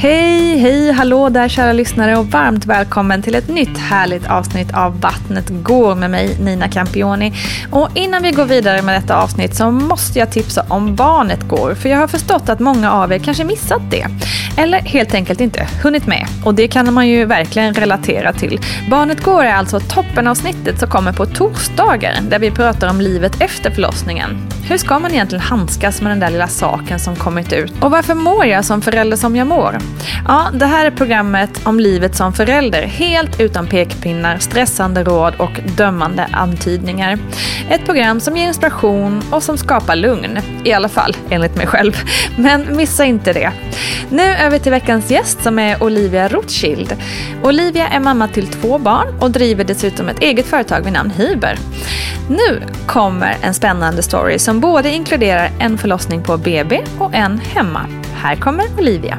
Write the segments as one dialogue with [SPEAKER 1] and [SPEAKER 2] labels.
[SPEAKER 1] Hej, hej, hallå där kära lyssnare och varmt välkommen till ett nytt härligt avsnitt av Vattnet går med mig Nina Campioni. Och innan vi går vidare med detta avsnitt så måste jag tipsa om Barnet går för jag har förstått att många av er kanske missat det. Eller helt enkelt inte hunnit med. Och det kan man ju verkligen relatera till. Barnet går är alltså toppenavsnittet som kommer på torsdagar där vi pratar om livet efter förlossningen. Hur ska man egentligen handskas med den där lilla saken som kommit ut? Och varför mår jag som förälder som jag mår? Ja, det här är programmet om livet som förälder, helt utan pekpinnar, stressande råd och dömande antydningar. Ett program som ger inspiration och som skapar lugn. I alla fall, enligt mig själv. Men missa inte det. Nu över till veckans gäst som är Olivia Rothschild. Olivia är mamma till två barn och driver dessutom ett eget företag vid namn Hyber. Nu kommer en spännande story som både inkluderar en förlossning på BB och en hemma. Här kommer Olivia.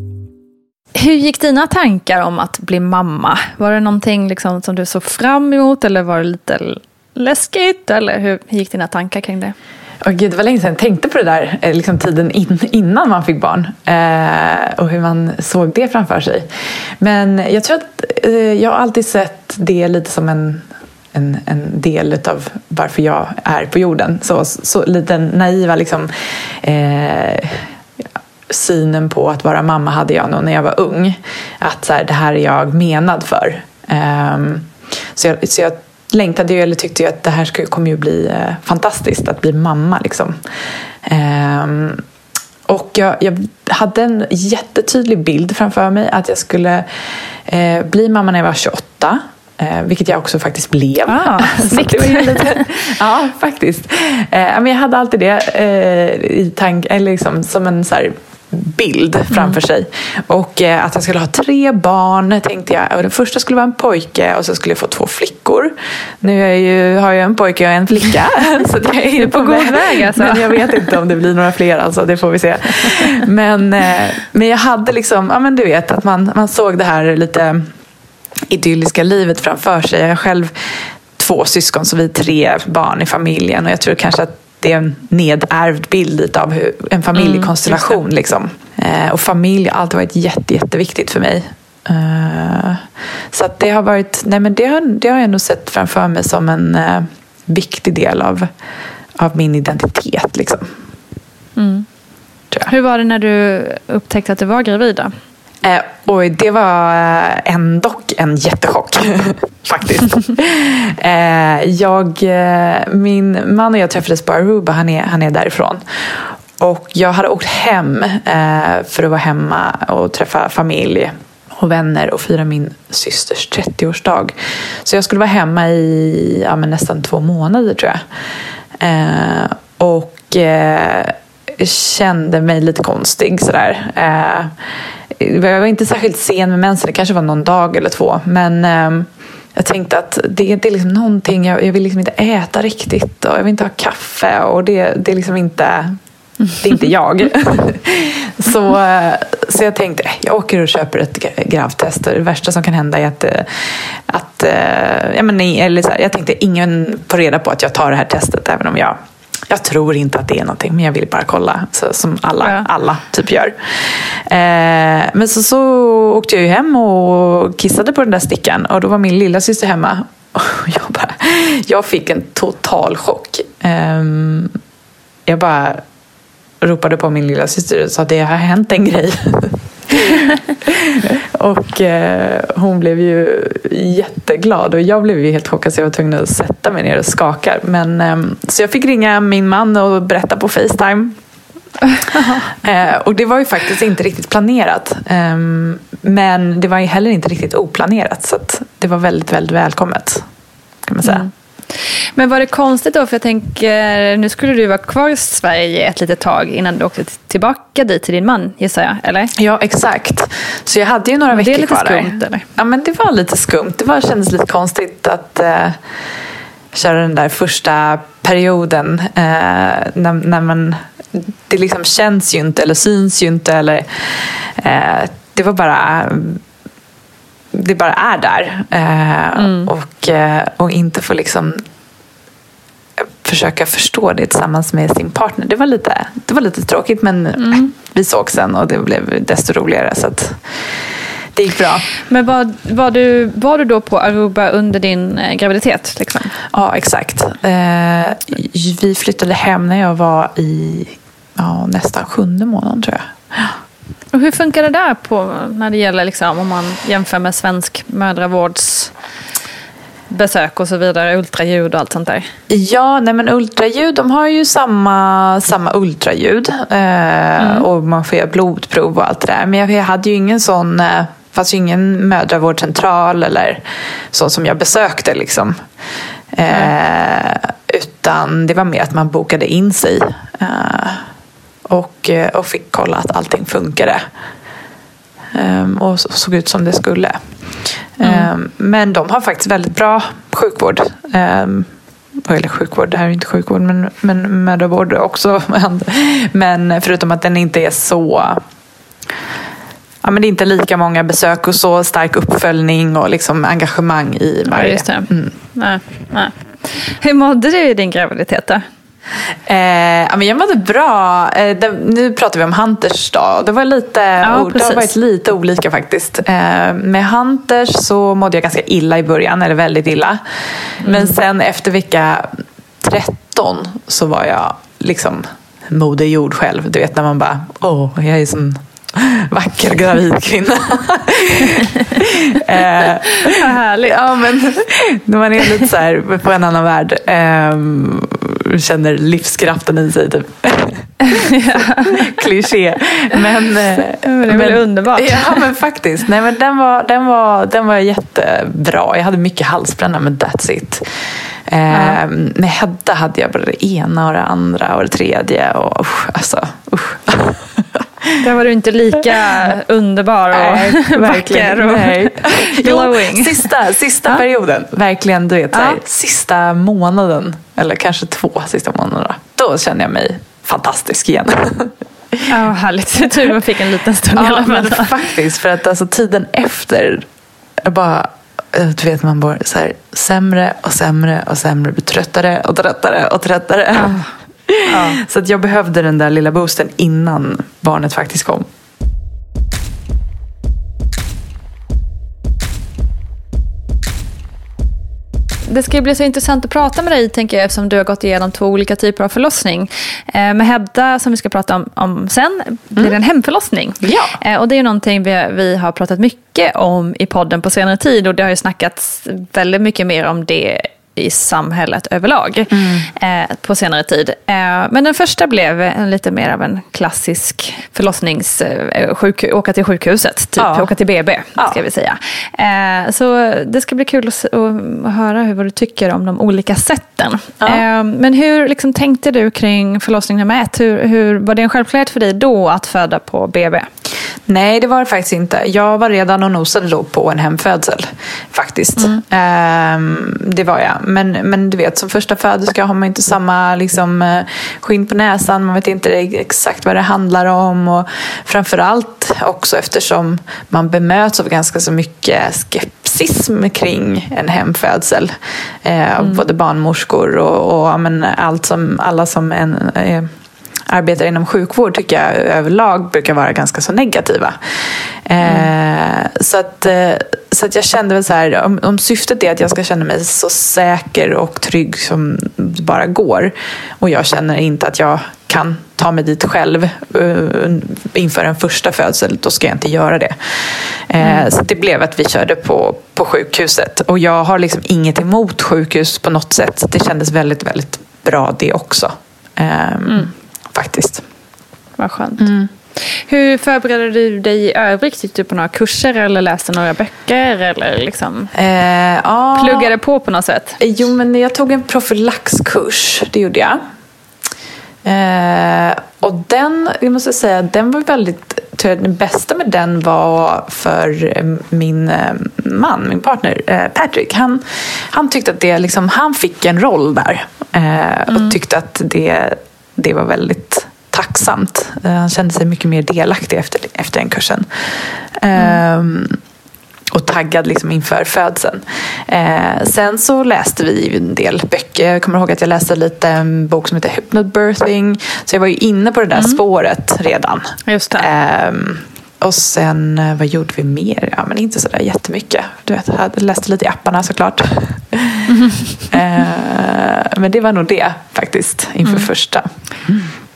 [SPEAKER 1] Hur gick dina tankar om att bli mamma? Var det någonting liksom som du såg fram emot eller var det lite läskigt? Eller hur gick dina tankar kring det?
[SPEAKER 2] Oh, Gud, det var länge sedan jag tänkte på det där eh, liksom tiden in, innan man fick barn. Eh, och hur man såg det framför sig. Men jag tror att eh, jag har alltid sett det lite som en, en, en del av varför jag är på jorden. Så, så lite naiva liksom, eh, synen på att vara mamma hade jag nog när jag var ung. Att så här, det här är jag menad för. Um, så, jag, så jag längtade ju, eller tyckte ju att det här skulle, kommer ju bli eh, fantastiskt att bli mamma. Liksom. Um, och jag, jag, hade en jättetydlig bild framför mig att jag skulle eh, bli mamma när jag var 28. Eh, vilket jag också faktiskt blev.
[SPEAKER 1] Ah, snyggt!
[SPEAKER 2] lite, ja, faktiskt. Eh, men jag hade alltid det eh, i tank, eller liksom, som en så här, bild framför sig. Och eh, att jag skulle ha tre barn tänkte jag. Och den första skulle vara en pojke och så skulle jag få två flickor. Nu är ju, har jag en pojke och en flicka. så jag är
[SPEAKER 1] på god väg alltså.
[SPEAKER 2] Men jag vet inte om det blir några fler alltså, det får vi se. Men, eh, men jag hade liksom, ja men du vet att man, man såg det här lite idylliska livet framför sig. Jag har själv två syskon så vi är tre barn i familjen och jag tror kanske att det är en nedärvd bild av hur, en familjekonstellation. Mm, liksom. eh, och familj har alltid varit jätte, jätteviktigt för mig. Eh, så det har varit, nej men det har, det har jag nog sett framför mig som en eh, viktig del av, av min identitet. Liksom.
[SPEAKER 1] Mm. Hur var det när du upptäckte att du var gravid? Då?
[SPEAKER 2] Eh, och det var eh, ändå en jättechock faktiskt. eh, jag, eh, min man och jag träffades på Aruba, han är, han är därifrån. Och jag hade åkt hem eh, för att vara hemma och träffa familj och vänner och fira min systers 30-årsdag. Så jag skulle vara hemma i ja, nästan två månader tror jag. Eh, och kände mig lite konstig sådär jag var inte särskilt sen med mensen, det kanske var någon dag eller två. Men eh, jag tänkte att det, det är liksom någonting, jag, jag vill liksom inte äta riktigt och jag vill inte ha kaffe och det, det är liksom inte det är inte jag. så, eh, så jag tänkte, eh, jag åker och köper ett gravtest. Det värsta som kan hända är att, eh, att ja, men, eller så här, jag tänkte ingen får reda på att jag tar det här testet även om jag jag tror inte att det är någonting, men jag vill bara kolla. Så, som alla, ja. alla typ gör. Eh, men så, så åkte jag ju hem och kissade på den där stickan. Och då var min lilla syster hemma. Och jag, bara, jag fick en total chock. Eh, jag bara ropade på min lilla syster och sa att det har hänt en grej. och eh, hon blev ju jätteglad och jag blev ju helt chockad så jag var tvungen att sätta mig ner och skaka. Men, eh, så jag fick ringa min man och berätta på Facetime. eh, och det var ju faktiskt inte riktigt planerat. Ehm, men det var ju heller inte riktigt oplanerat så det var väldigt, väldigt välkommet. Kan man säga. Mm.
[SPEAKER 1] Men var det konstigt då? För jag tänker, nu skulle du vara kvar i Sverige ett litet tag innan du åkte tillbaka dit till din man, gissar jag? Eller?
[SPEAKER 2] Ja, exakt. Så jag hade ju några veckor kvar
[SPEAKER 1] där. Det är lite skumt, eller?
[SPEAKER 2] Ja, men det var lite skumt. Det var, kändes lite konstigt att eh, köra den där första perioden eh, när, när man det liksom känns ju inte eller syns ju inte. Eller, eh, det var bara det bara är där. Eh, mm. och, eh, och inte få liksom försöka förstå det tillsammans med sin partner. Det var lite, det var lite tråkigt men mm. vi såg sen och det blev desto roligare. Så det gick bra.
[SPEAKER 1] Men var, var, du, var du då på Aruba under din eh, graviditet? Liksom?
[SPEAKER 2] Ja, exakt. Eh, vi flyttade hem när jag var i ja, nästan sjunde månaden tror jag.
[SPEAKER 1] Och hur funkar det där på, när det gäller liksom, om man jämför med svensk mödravårds besök och så vidare, ultraljud och allt sånt där?
[SPEAKER 2] Ja, nej men ultraljud, de har ju samma, samma ultraljud eh, mm. och man får göra blodprov och allt det där. Men jag, jag hade ju ingen sån, eh, fanns ju ingen mödravårdscentral eller så som jag besökte liksom. Eh, utan det var mer att man bokade in sig. Eh, och, eh, och fick kolla att allting funkade. Um, och såg ut som det skulle. Mm. Men de har faktiskt väldigt bra sjukvård. Um, eller sjukvård, det här är inte sjukvård men, men mödravård också. men förutom att den inte är så Ja, men det är inte lika många besök och så stark uppföljning och liksom engagemang i varje.
[SPEAKER 1] Ja, mm. nej, nej. Hur mådde du i din graviditet då?
[SPEAKER 2] Eh, men jag mådde bra. Eh, det, nu pratar vi om Hunters dag. Det, var lite,
[SPEAKER 1] ja,
[SPEAKER 2] det har varit lite olika faktiskt. Eh, med Hunters så mådde jag ganska illa i början, eller väldigt illa. Mm. Men sen efter vecka 13 så var jag liksom moder jord själv. Du vet när man bara, åh, jag är sån vacker gravid kvinna.
[SPEAKER 1] eh, Vad härligt.
[SPEAKER 2] Ja, men när man är lite så här på en annan värld. Eh, känner livskraften i sig. Typ. Kliché. Men, eh,
[SPEAKER 1] det är väl underbart.
[SPEAKER 2] Ja men faktiskt. Nej, men den, var, den, var, den var jättebra. Jag hade mycket halsbränna men that's it. Eh, med Hedda hade jag både det ena och det andra och det tredje. Och, usch, alltså, usch.
[SPEAKER 1] Där var du inte lika underbar och
[SPEAKER 2] Nej,
[SPEAKER 1] vacker
[SPEAKER 2] verkligen.
[SPEAKER 1] och
[SPEAKER 2] Nej.
[SPEAKER 1] glowing.
[SPEAKER 2] Jo, sista sista perioden, verkligen du vet, så här,
[SPEAKER 1] Ja.
[SPEAKER 2] sista månaden, eller kanske två sista månaderna. Då känner jag mig fantastisk igen.
[SPEAKER 1] Ja, vad härligt. Tur man fick en liten stund i
[SPEAKER 2] ja,
[SPEAKER 1] alla
[SPEAKER 2] men
[SPEAKER 1] fall.
[SPEAKER 2] faktiskt, för att alltså tiden efter, bara, eh, du vet man blir så här, sämre och sämre och sämre, blir tröttare och tröttare och tröttare. Så att jag behövde den där lilla boosten innan barnet faktiskt kom.
[SPEAKER 1] Det ska ju bli så intressant att prata med dig tänker jag eftersom du har gått igenom två olika typer av förlossning. Eh, med Hedda som vi ska prata om, om sen blir det en hemförlossning.
[SPEAKER 2] Ja.
[SPEAKER 1] Eh, och det är någonting vi, vi har pratat mycket om i podden på senare tid och det har ju snackats väldigt mycket mer om det i samhället överlag eh, på senare tid. Eh, men den första blev en lite mer av en klassisk förlossnings... Eh, sjuk, åka till sjukhuset, typ.
[SPEAKER 2] Ja.
[SPEAKER 1] Åka till BB,
[SPEAKER 2] Ja.
[SPEAKER 1] ska vi säga. Eh, så det ska bli kul att, att höra hur, vad du tycker om de olika sätten.
[SPEAKER 2] Ja.
[SPEAKER 1] Eh, men hur liksom, tänkte du kring förlossning nummer ett? Hur, hur, var det en självklarhet för dig då att föda på BB?
[SPEAKER 2] Nej, det var det faktiskt inte. Jag var redan och nosade då på en hemfödsel. Faktiskt. Ehm, det var jag. Men, men du vet, som första föderska har man inte samma liksom, eh, skinn på näsan. Man vet inte exakt vad det handlar om. Och framförallt också eftersom man bemöts av ganska så mycket skepsism kring en hemfödsel. Eh, av Både barnmorskor och, och men allt som, alla som en, eh, arbetar inom sjukvård tycker jag överlag brukar vara ganska så negativa. Eh, så, att, eh, så att jag kände väl så här, om, om syftet är att jag ska känna mig så säker och trygg som det bara går och jag känner inte att jag kan ta mig dit själv eh, inför en första födsel, då ska jag inte göra det. Eh, Så det blev att vi körde på, på sjukhuset och jag har liksom inget emot sjukhus på något sätt. Så det kändes väldigt, väldigt bra det också. Ehm, Faktiskt.
[SPEAKER 1] Vad skönt. Hur förberedde du dig i övrigt? Gick du på några kurser eller läste några böcker? Eller liksom
[SPEAKER 2] Eh, ja.
[SPEAKER 1] pluggade på på något sätt?
[SPEAKER 2] Jo, men jag tog en profylaxkurs. Det gjorde jag. Eh, och den, jag måste säga, den var väldigt... Tror jag, det bästa med den var för eh, min eh, man, min partner eh, Patrick. Han, han tyckte att det liksom, han fick en roll där. Eh, Och tyckte att det, det var väldigt tacksamt. Eh, han kände sig mycket mer delaktig efter, efter den kursen. Ehm, och taggad liksom inför födseln. Eh, sen så läste vi en del böcker. Jag kommer ihåg att jag läste lite en bok som heter Hypnobirthing. Så jag var ju inne på det där spåret redan.
[SPEAKER 1] Just det.
[SPEAKER 2] Ehm, och sen, eh, vad gjorde vi mer? Ja, men inte sådär jättemycket. Du vet, jag hade läst lite i apparna såklart. eh, men det var nog det faktiskt, inför första.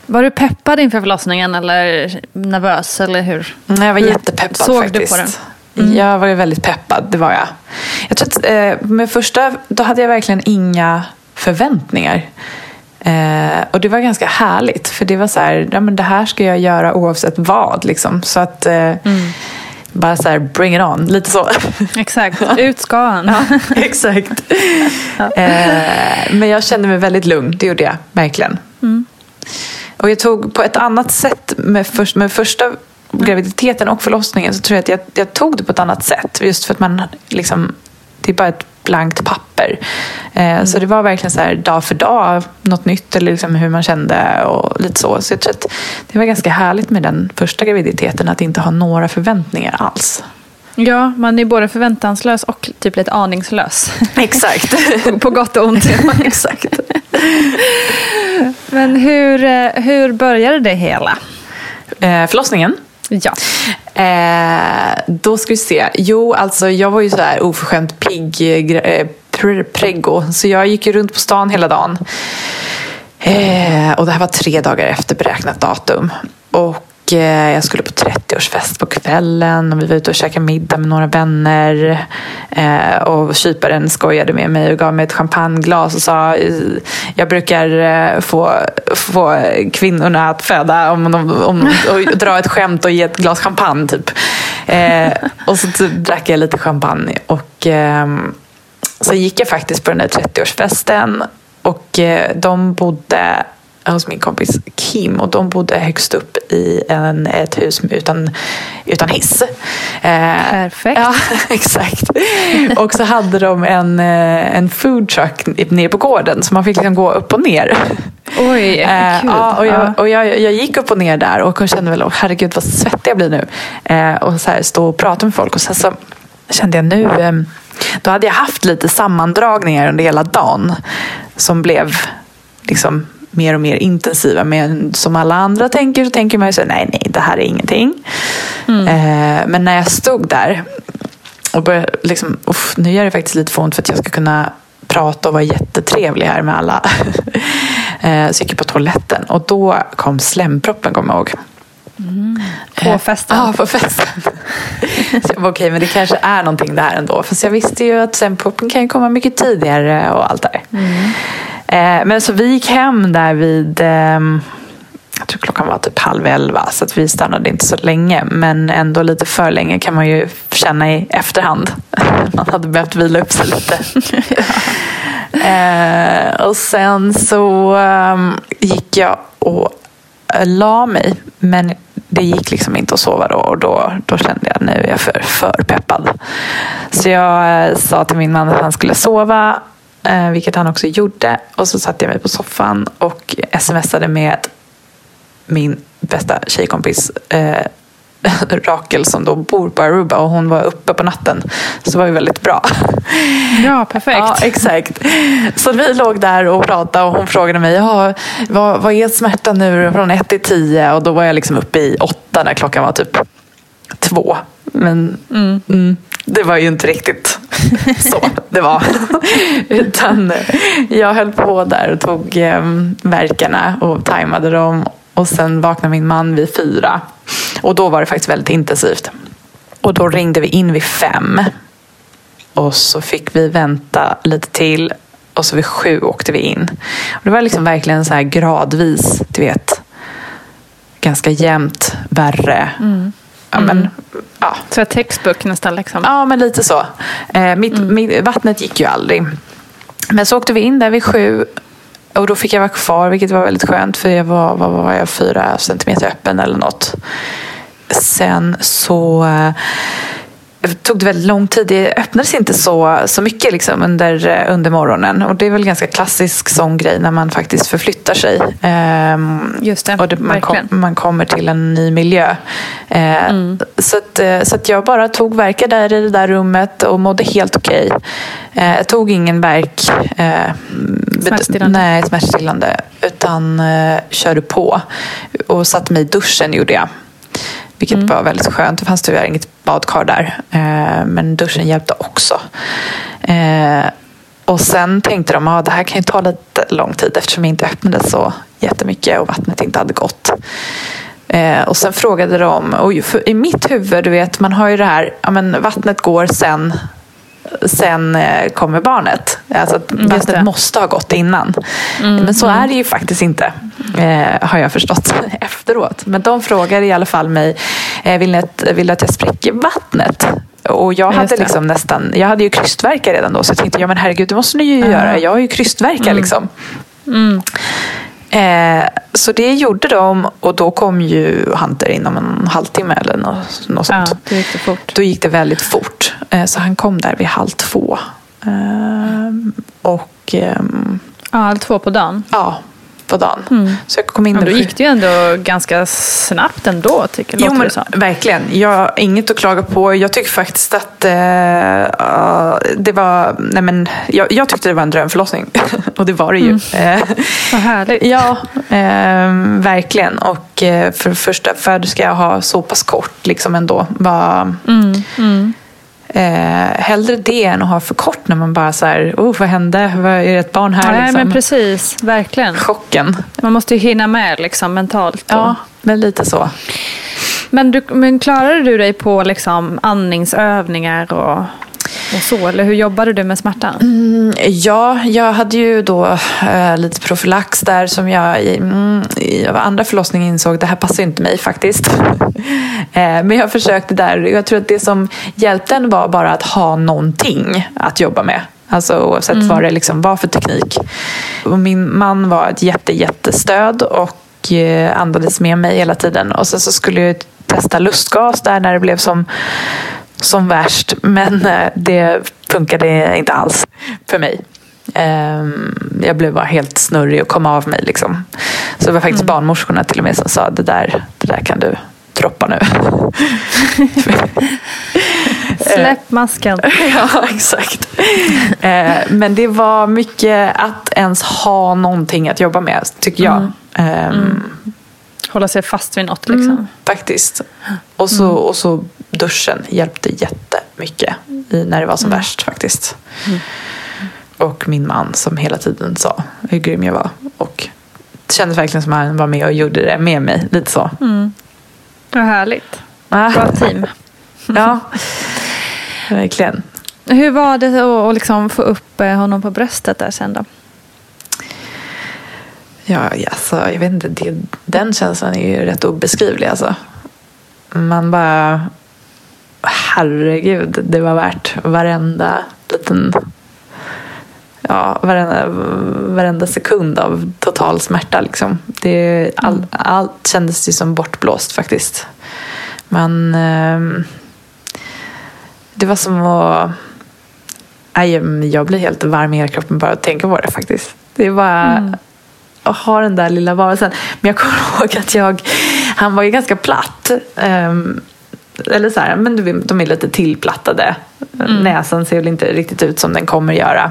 [SPEAKER 1] Var du peppad inför förlossningen eller nervös? Eller hur?
[SPEAKER 2] Nej, jag var
[SPEAKER 1] Hur
[SPEAKER 2] jättepeppad
[SPEAKER 1] såg du
[SPEAKER 2] faktiskt.
[SPEAKER 1] på den? Mm.
[SPEAKER 2] Jag var ju väldigt peppad, det var jag. Jag tror att eh, med första, då hade jag verkligen inga förväntningar. Eh, och det var ganska härligt, för det var så här, ja, men det här ska jag göra oavsett vad. Liksom. Så att, eh, bara så här, bring it on, lite så.
[SPEAKER 1] Exakt, ut ska han.
[SPEAKER 2] Exakt. Eh, men jag kände mig väldigt lugn, det gjorde jag verkligen. Och jag tog på ett annat sätt med, först, med första graviditeten och förlossningen så tror jag att jag, jag tog det på ett annat sätt. Just för att man liksom, det är bara ett blankt papper. Eh, Så det var verkligen så här dag för dag, något nytt eller liksom hur man kände och lite så. Så jag tror att det var ganska härligt med den första graviditeten att inte ha några förväntningar alls.
[SPEAKER 1] Ja, man är både förväntanslös och typ lite aningslös.
[SPEAKER 2] Exakt.
[SPEAKER 1] på gott och ont.
[SPEAKER 2] Exakt.
[SPEAKER 1] Men hur, eh, hur började det hela?
[SPEAKER 2] Eh, förlossningen.
[SPEAKER 1] Ja.
[SPEAKER 2] Eh, då ska vi se. Jo, alltså jag var ju så här oförskämt pigg eh, pre- preggo. Så jag gick ju runt på stan hela dagen. Eh, och det här var tre dagar efter beräknat datum. Och jag skulle på 30-årsfest på kvällen och vi var ute och käkade middag med några vänner. Eh, och kyparen skojade med mig och gav mig ett champagneglas och sa eh, jag brukar eh, få, få kvinnorna att föda om, om, om, och dra ett skämt och ge ett glas champagne typ. Eh, och så typ drack jag lite champagne och ehm, så gick jag faktiskt på den där 30-årsfesten och eh, de bodde hos min kompis Kim och de bodde högst upp i en, ett hus utan, utan hiss. Eh,
[SPEAKER 1] Perfekt.
[SPEAKER 2] Ja, exakt. Och så hade de en, eh, en food truck nere på gården så man fick liksom gå upp och ner.
[SPEAKER 1] Oj,
[SPEAKER 2] Eh, ja, och jag, och jag, jag gick upp och ner där och kände väl, oh, herregud vad svettig jag blir nu. Eh, och så här, stå och prata med folk och sen så kände jag nu, eh, då hade jag haft lite sammandragningar under hela dagen som blev liksom mer och mer intensiva. Men som alla andra tänker så tänker man ju så nej, nej, det här är ingenting. Eh, men när jag stod där och började liksom, uff, nu gör det faktiskt lite för ont för att jag ska kunna prata och vara jättetrevlig här med alla. Eh, så gick jag på toaletten och då kom slemproppen, kommer jag ihåg.
[SPEAKER 1] På
[SPEAKER 2] Eh,
[SPEAKER 1] festen?
[SPEAKER 2] Ja, på festen. så jag bara, okej, men det kanske är någonting där ändå. Fast jag visste ju att slemproppen kan ju komma mycket tidigare och allt det där. Eh, men så vi gick hem där vid ehm, jag tror klockan var typ halv elva så att vi stannade inte så länge. Men ändå lite för länge kan man ju känna i efterhand. Man hade behövt vila upp sig lite. eh, och sen så ehm, gick jag och eh, la mig. Men det gick liksom inte att sova då och då, då kände jag nu är jag för, för peppad. Så jag eh, sa till min man att han skulle sova eh, vilket han också gjorde. Och så satte jag mig på soffan och smsade med min bästa tjejkompis eh, Rakel som då bor på Aruba och hon var uppe på natten. Så det var ju väldigt bra.
[SPEAKER 1] Ja, perfekt.
[SPEAKER 2] Ja, exakt. Så vi låg där och pratade och hon frågade mig ja, vad, vad är smärtan nu från 1 till 10? Och då var jag liksom uppe i 8 när klockan var typ 2. Men mm, det var ju inte riktigt så det var. Utan jag höll på där och tog eh, verkarna och tajmade dem. Och sen vaknade min man vid fyra. Och då var det faktiskt väldigt intensivt. Och då ringde vi in vid fem. Och så fick vi vänta lite till. Och så vid sju åkte vi in. Och det var liksom verkligen så här gradvis, du vet. Ganska jämnt, värre. Ja, men, ja.
[SPEAKER 1] Så ett textbook nästan liksom.
[SPEAKER 2] Ja, men lite så. Eh, mitt, mitt, vattnet gick ju aldrig. Men så åkte vi in där vid sju. Och då fick jag vara kvar, vilket var väldigt skönt. För jag var, vad var jag, fyra centimeter öppen eller något. Sen så eh, tog det väldigt lång tid. Det öppnades inte så, så mycket liksom under, eh, under morgonen. Och det är väl ganska klassisk sån grej när man faktiskt förflyttar sig. Ehm,
[SPEAKER 1] Just det,
[SPEAKER 2] och det, man, kom, man kommer till en ny miljö. Eh, så, att, eh, så att jag bara tog verkar där i det där rummet och mådde helt okej. Eh, jag tog ingen verk. Eh,
[SPEAKER 1] Smärtstillande?
[SPEAKER 2] Nej, smärtstillande. Utan körde på. Och satte mig i duschen gjorde jag. Vilket var väldigt skönt. Det fanns tyvärr inget badkar där. Eh, men duschen hjälpte också. Eh, och sen tänkte de att ah, det här kan ju ta lite lång tid eftersom jag inte öppnade så jättemycket och vattnet inte hade gått. Eh, och sen frågade de, och i mitt huvud, du vet, man har ju det här, ja, men vattnet går sen sen eh, kommer barnet. Alltså att
[SPEAKER 1] Mm,
[SPEAKER 2] vattnet
[SPEAKER 1] det.
[SPEAKER 2] måste ha gått innan. Men så är det ju faktiskt inte. Eh, har jag förstått efteråt. Men de frågar i alla fall mig, eh, vill, att, vill du att jag spräcker vattnet? Och jag hade liksom nästan, jag hade ju krystvärkar redan då så jag tänkte, ja men herregud det måste ni ju göra. Jag har ju krystvärkar liksom. Eh, så det gjorde de och då kom ju Hunter inom en halvtimme eller något, något
[SPEAKER 1] Ja,
[SPEAKER 2] sånt.
[SPEAKER 1] det gick det fort.
[SPEAKER 2] Då gick det väldigt fort. Eh, så han kom där vid halv två. Eh, och ehm,
[SPEAKER 1] Ja, allt två på dagen.
[SPEAKER 2] ja, på dagen. Så jag kom in
[SPEAKER 1] Men
[SPEAKER 2] där
[SPEAKER 1] då gick det ju ändå ganska snabbt ändå, tycker
[SPEAKER 2] Jo,
[SPEAKER 1] låter
[SPEAKER 2] men
[SPEAKER 1] det
[SPEAKER 2] verkligen. Jag inget att klaga på. Jag tycker faktiskt att eh, ja, det var... Nej, men, jag, jag tyckte det var en drömförlossning. och det var det ju. Eh,
[SPEAKER 1] Vad härligt.
[SPEAKER 2] Ja, eh, verkligen. Och eh, för första föderska att ha så pass kort liksom ändå. Var, Eh, hellre det än att ha för kort när man bara så här, oh, vad hände? Vad- Är det ett barn här?
[SPEAKER 1] Nej,
[SPEAKER 2] liksom?
[SPEAKER 1] men precis. Verkligen.
[SPEAKER 2] Chocken.
[SPEAKER 1] Man måste ju hinna med liksom, mentalt. och-
[SPEAKER 2] Ja, men lite så.
[SPEAKER 1] Men, du, men klarade du dig på liksom, andningsövningar och, och så? Eller hur jobbade du med smärtan?
[SPEAKER 2] Ja, jag hade ju då eh, lite profylax där som jag i, mm, i andra förlossningen insåg det här passar inte mig faktiskt. eh, men jag försökte där. Jag tror att det som hjälpte en var bara att ha någonting att jobba med. Alltså oavsett vad det liksom var för teknik. Och min man var ett jätte, jättestöd och eh, andades med mig hela tiden. Och sen så skulle jag testa lustgas där när det blev som, som värst. Men eh, det funkade inte alls för mig. Ehm, Jag blev bara helt snurrig och kom av mig. Liksom. Så det var faktiskt barnmorskorna till och med som sa det där, det där kan du droppa nu.
[SPEAKER 1] Släpp masken.
[SPEAKER 2] ja, exakt. Eh, Men det var mycket att ens ha någonting att jobba med, tycker jag. Ehm,
[SPEAKER 1] Hålla sig fast vid något liksom.
[SPEAKER 2] Faktiskt. Och så, och så duschen hjälpte jättemycket i, när det var som värst faktiskt. Och min man som hela tiden sa hur grym jag var. Och det kändes verkligen som att han var med och gjorde det med mig. Lite så.
[SPEAKER 1] Vad härligt. Bra team.
[SPEAKER 2] ja, verkligen.
[SPEAKER 1] Hur var det att att liksom få upp eh, honom på bröstet där sen då?
[SPEAKER 2] Ja, alltså, jag vet inte. Det, den känslan är ju rätt obeskrivlig. Alltså. Man bara... Herregud, det var värt varenda liten... Ja, varenda, varenda sekund av total smärta. Liksom. Det, all, Allt kändes ju som bortblåst faktiskt. Men... ehm, det var som att... Nej, jag blir helt varm i hela kroppen bara att tänka på det faktiskt. Det var att ha den där lilla varelsen. Men jag kommer ihåg att jag, han var ju ganska platt. Ehm, eller så här, men du de är lite tillplattade. Näsan ser väl inte riktigt ut som den kommer göra.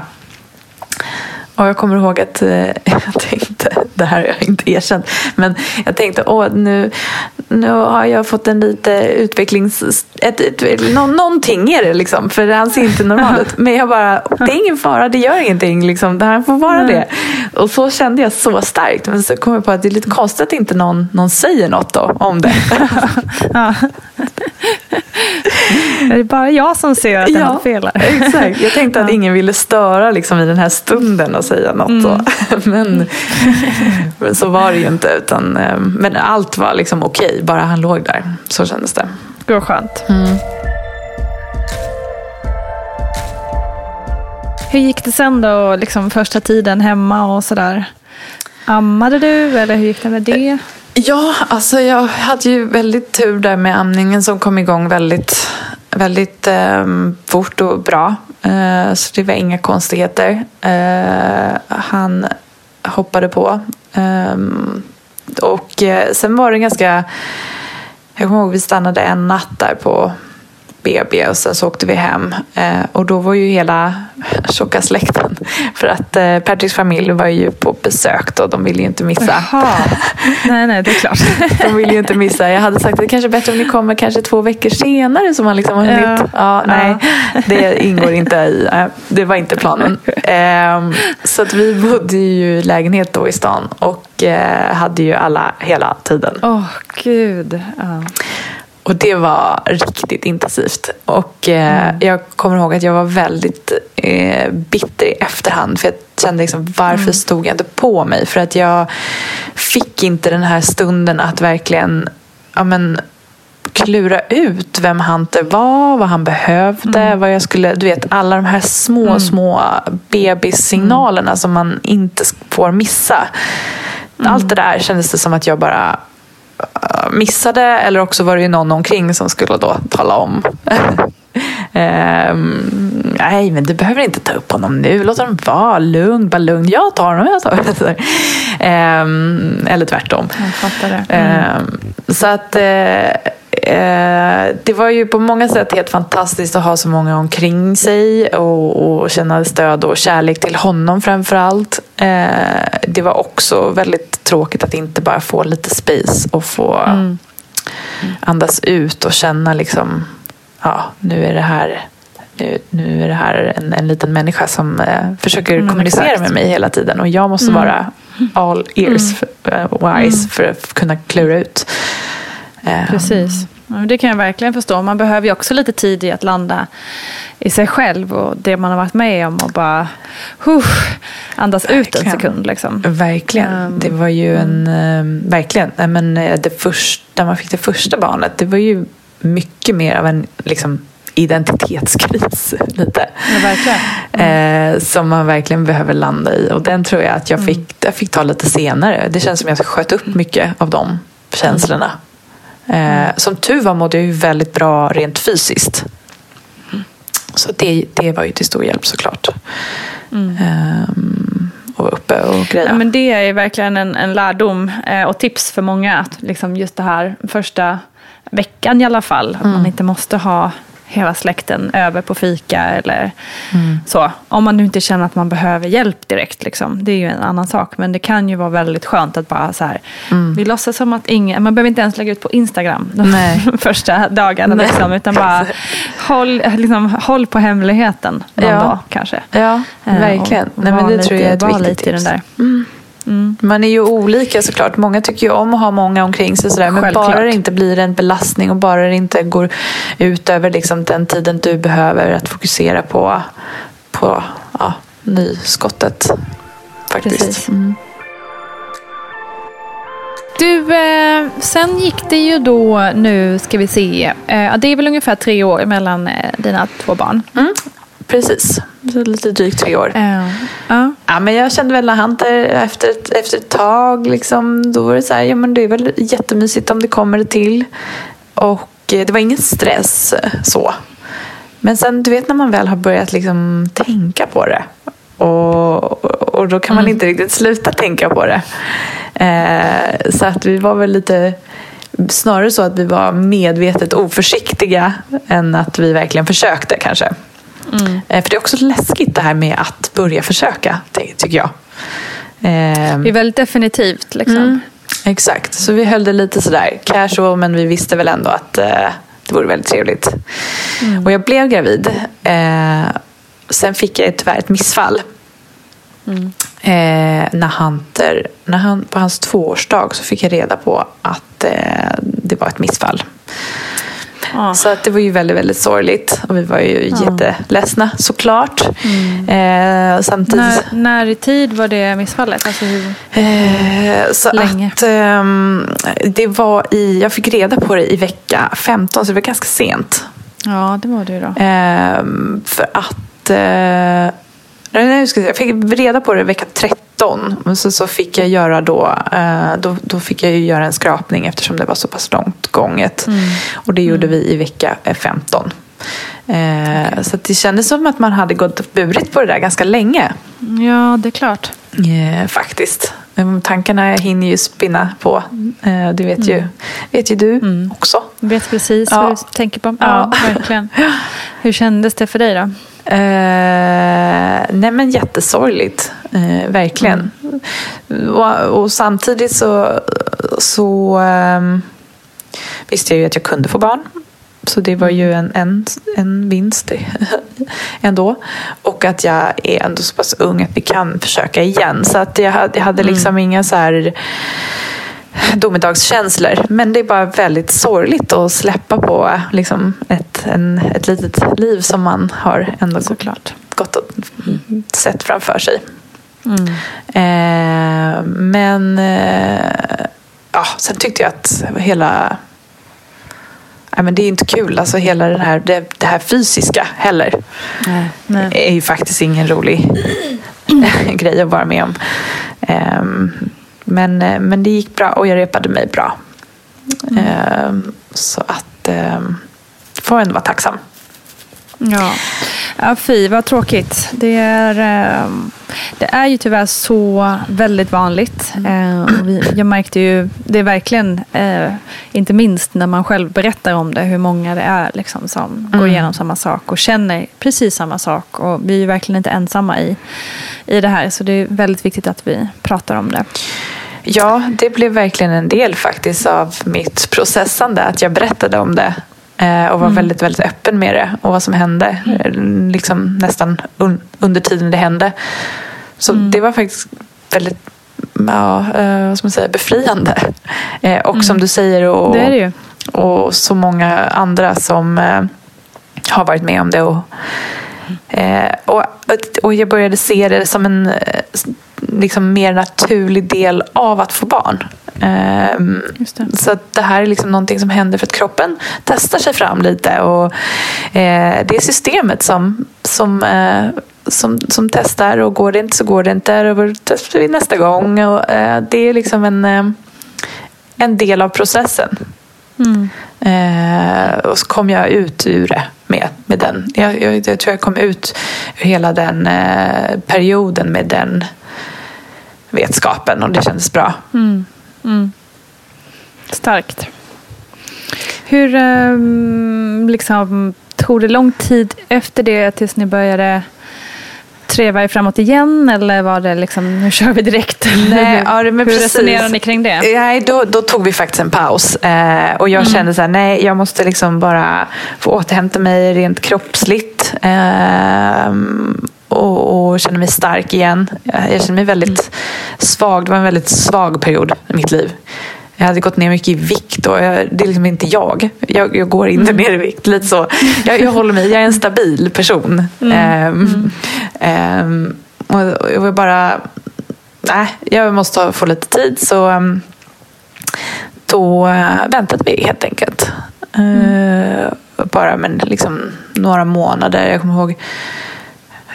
[SPEAKER 2] Och jag kommer ihåg att eh, jag tänkte, det här har jag inte erkänt, men jag tänkte åh nu, nu har jag fått en lite utvecklings... Ett, ett, nå, någonting är det liksom, för han ser inte normal ut. Men jag bara, det är ingen fara, det gör ingenting, liksom, det här får vara det. Och så kände jag så starkt, men så kom jag på att det är lite konstigt att inte någon, någon säger något då, om det.
[SPEAKER 1] Ja. Är det bara jag som ser att det är något fel här?
[SPEAKER 2] exakt. Jag tänkte att ingen ville störa liksom, i den här stunden och säga något.
[SPEAKER 1] Mm.
[SPEAKER 2] Men, men så var det ju inte. Utan, eh, men allt var liksom okej, bara han låg där. Så kändes det.
[SPEAKER 1] Vad skönt. Hur gick det sen då, liksom första tiden hemma och sådär? Ammade du eller hur gick det med det?
[SPEAKER 2] Ja, alltså jag hade ju väldigt tur där med amningen som kom igång väldigt, väldigt eh, fort och bra. Eh, så det var inga konstigheter. Eh, han hoppade på. Ehm, och eh, sen var det ganska... Jag kommer ihåg vi stannade en natt där på BB och sen så åkte vi hem. Eh, och då var ju hela tjocka släkten. För att eh, Patricks familj var ju på besök då. De ville ju inte missa.
[SPEAKER 1] Jaha. Nej, nej, det är klart.
[SPEAKER 2] De vill ju inte missa. Jag hade sagt att det kanske är bättre om ni kommer kanske två veckor senare så man liksom har hunnit.
[SPEAKER 1] Ja.
[SPEAKER 2] Ja, nej, det ingår inte i. eh, Det var inte planen. Ehm, Så att vi bodde ju i lägenhet då i stan och eh, hade ju alla hela tiden.
[SPEAKER 1] Åh, gud. Ja.
[SPEAKER 2] Och det var riktigt intensivt. Och eh, jag kommer ihåg att jag var väldigt eh, bitter i efterhand. För jag kände liksom, varför stod jag inte på mig? För att jag fick inte den här stunden att verkligen ja, men, klura ut vem Hunter var, vad han behövde, vad jag skulle... Du vet, alla de här små, små bebissignalerna som man inte får missa. Allt det där kändes det som att jag bara missade eller också var det ju någon omkring som skulle då tala om. Ehm, nej, men du behöver inte ta upp honom nu. Låt honom vara lugn, bara lugn. Jag tar honom. Jag tar honom. Ehm, eller tvärtom.
[SPEAKER 1] Jag fattar det.
[SPEAKER 2] Ehm, så att eh, det var ju på många sätt helt fantastiskt att ha så många omkring sig och, och känna stöd och kärlek till honom framför allt. Eh, det var också väldigt tråkigt att inte bara få lite space och få andas ut och känna liksom ja, nu är det här nu, nu är det här en, en liten människa som eh, försöker kommunicera
[SPEAKER 1] exakt.
[SPEAKER 2] med mig hela tiden och jag måste vara all ears eh, wise för att kunna klura ut. Eh,
[SPEAKER 1] Precis. Men Det kan jag verkligen förstå. Man behöver ju också lite tid i att landa i sig själv och det man har varit med om och bara huh, andas ut en
[SPEAKER 2] Verkligen.
[SPEAKER 1] sekund. Liksom.
[SPEAKER 2] Verkligen.
[SPEAKER 1] Ehm,
[SPEAKER 2] det var ju en... eh, verkligen. Men eh, det första, när man fick det första barnet, det var ju mycket mer av en liksom, identitetskris lite.
[SPEAKER 1] Ja, verkligen.
[SPEAKER 2] Eh, som man verkligen behöver landa i. Och den tror jag att jag fick, jag fick ta lite senare. Det känns som jag sköt upp mycket av de känslorna. Eh, som tur var mådde jag ju väldigt bra rent fysiskt. Så det, det var ju till stor hjälp såklart. Ehm, och vara uppe och greja.
[SPEAKER 1] Ja, men det är verkligen en, en lärdom eh, och tips för många. Att liksom just det här första veckan i alla fall. Att man inte måste ha hela släkten över på fika eller så. Om man nu inte känner att man behöver hjälp direkt. Liksom. Det är ju en annan sak. Men det kan ju vara väldigt skönt att bara så här. Vi låtsas som att ingen, man behöver inte ens lägga ut på Instagram de
[SPEAKER 2] Nej.
[SPEAKER 1] första dagarna.
[SPEAKER 2] Nej.
[SPEAKER 1] Liksom, utan bara håll, liksom, håll på hemligheten någon
[SPEAKER 2] Ja.
[SPEAKER 1] dag kanske.
[SPEAKER 2] Ja,
[SPEAKER 1] Eh,
[SPEAKER 2] verkligen.
[SPEAKER 1] och
[SPEAKER 2] Nej, men det tror jag är ett viktigt
[SPEAKER 1] lite i den där.
[SPEAKER 2] Man är ju olika såklart. Många tycker ju om att ha många omkring sig. Sådär. Men
[SPEAKER 1] Självklart.
[SPEAKER 2] bara det inte blir en belastning och bara det inte går ut över liksom den tiden du behöver att fokusera på, på ja, nyskottet. Faktiskt.
[SPEAKER 1] Precis.
[SPEAKER 2] Mm.
[SPEAKER 1] Du, eh, sen gick det ju då, nu ska vi se, eh, det är väl ungefär tre år mellan eh, dina två barn.
[SPEAKER 2] Precis. Lite drygt tre år.
[SPEAKER 1] Eh, ja.
[SPEAKER 2] Ja, men jag kände väl när Hunter efter ett, efter ett tag, liksom, då var det så här, ja men det är väl jättemysigt om det kommer till. Och eh, det var ingen stress eh, så. Men sen, du vet när man väl har börjat liksom tänka på det. Och, och då kan man inte riktigt sluta tänka på det. Eh, så att vi var väl lite snarare så att vi var medvetet oförsiktiga än att vi verkligen försökte kanske. Eh, För det är också läskigt det här med att börja försöka, ty- tycker jag. Eh,
[SPEAKER 1] Det är väldigt definitivt. Liksom.
[SPEAKER 2] Mm. Exakt, så vi höll det lite sådär casual men vi visste väl ändå att eh, det vore väldigt trevligt. Och jag blev gravid. Eh, sen fick jag tyvärr ett missfall. Eh, när Hunter, när han, på hans tvåårsdag så fick jag reda på att det var ett missfall.
[SPEAKER 1] Ja.
[SPEAKER 2] Så att det var ju väldigt, väldigt sorgligt. Och vi var ju jätteledsna såklart. Eh, samtidigt...
[SPEAKER 1] När, när i tid var det missfallet? Alltså hur,
[SPEAKER 2] Eh, så
[SPEAKER 1] Länge.
[SPEAKER 2] att ehm, det var i, jag fick reda på det i vecka 15 så det var ganska sent.
[SPEAKER 1] ja, det var det ju då.
[SPEAKER 2] Ehm, för att eh, nej, jag, fick reda på det i vecka 13. Men så, så fick jag göra då, eh, då, då fick jag ju göra en skrapning eftersom det var så pass långt gånget. Och det gjorde vi i vecka eh, 15. Eh, Så det kändes som att man hade gått och burit på det där ganska länge.
[SPEAKER 1] Ja, det är klart.
[SPEAKER 2] Eh, faktiskt. Tankarna hinner ju spinna på. Det vet, ju, vet ju du också.
[SPEAKER 1] Jag vet precis
[SPEAKER 2] Ja.
[SPEAKER 1] vad du tänker på. Ja,
[SPEAKER 2] Ja.
[SPEAKER 1] verkligen. Hur kändes det för dig då?
[SPEAKER 2] Eh, nej men jättesorgligt. Eh, verkligen. Och, och samtidigt så, så ehm, visste jag ju att jag kunde få barn. Så det var ju en, en, en vinst ändå. Och att jag är ändå så pass ung att vi kan försöka igen. Så att jag hade, jag hade liksom inga så här domedagskänslor. Men det är bara väldigt sorgligt att släppa på liksom ett, en, ett litet liv som man har ändå Såklart. gått och sett framför sig. Eh, men eh, ja, sen tyckte jag att hela... Nej, men det är inte kul, alltså hela den här, det, det här fysiska heller.
[SPEAKER 1] Nej.
[SPEAKER 2] är ju faktiskt ingen rolig grej att vara med om. Ehm, men, eh, men det gick bra och jag repade mig bra. Ehm, så att um, får ändå vara tacksam.
[SPEAKER 1] Ja. ja, fy vad tråkigt. Det är, eh, det är ju tyvärr så väldigt vanligt. Eh, och vi, jag märkte ju, det är verkligen, eh, inte minst när man själv berättar om det, hur många det är liksom, som går igenom samma sak och känner precis samma sak. Och vi är ju verkligen inte ensamma i, i det här, så det är väldigt viktigt att vi pratar om det.
[SPEAKER 2] Ja, det blev verkligen en del faktiskt av mitt processande. Att jag berättade om det och var väldigt, väldigt öppen med det och vad som hände. eh, Liksom nästan un- under tiden det hände. Så det var faktiskt väldigt ja, eh, vad ska man säga, befriande. Eh, och som du säger, och,
[SPEAKER 1] Det det
[SPEAKER 2] och så många andra som eh, har varit med om det. Och, eh, och, och jag började se det som en, eh, liksom mer naturlig del av att få barn.
[SPEAKER 1] Det.
[SPEAKER 2] Så att det här är liksom någonting som händer för att kroppen testar sig fram lite. Och, eh, det är systemet som, som, eh, som, som testar och går det inte så går det inte. Och då testar vi nästa gång. Och, eh, det är liksom en, eh, en del av processen. Eh, och så kom jag ut ur det med, med den. Jag, jag, jag tror jag kom ut ur hela den eh, perioden med den vetskapen och det kändes bra. Mm. Mm.
[SPEAKER 1] Starkt. Hur eh, liksom, tog det lång tid efter det tills ni började treva er framåt igen? Eller var det liksom, nu kör vi direkt?
[SPEAKER 2] Nej, ja, men
[SPEAKER 1] Hur
[SPEAKER 2] precis.
[SPEAKER 1] resonerar ni kring det?
[SPEAKER 2] Nej, då, då tog vi faktiskt en paus. Eh, och jag kände så här, nej, jag måste liksom bara få återhämta mig rent kroppsligt. Eh, och, och känna mig stark igen. Jag kände mig väldigt svag. Det var en väldigt svag period i mitt liv. Jag hade gått ner mycket i vikt och jag, det är liksom inte jag. Jag, jag går inte ner i vikt. Lite så. Jag, jag håller mig, jag är en stabil person. Ehm, ehm, och jag vill bara, nej, jag måste få lite tid. Så um, då väntade vi helt enkelt. Eh, bara men liksom några månader. Jag kommer ihåg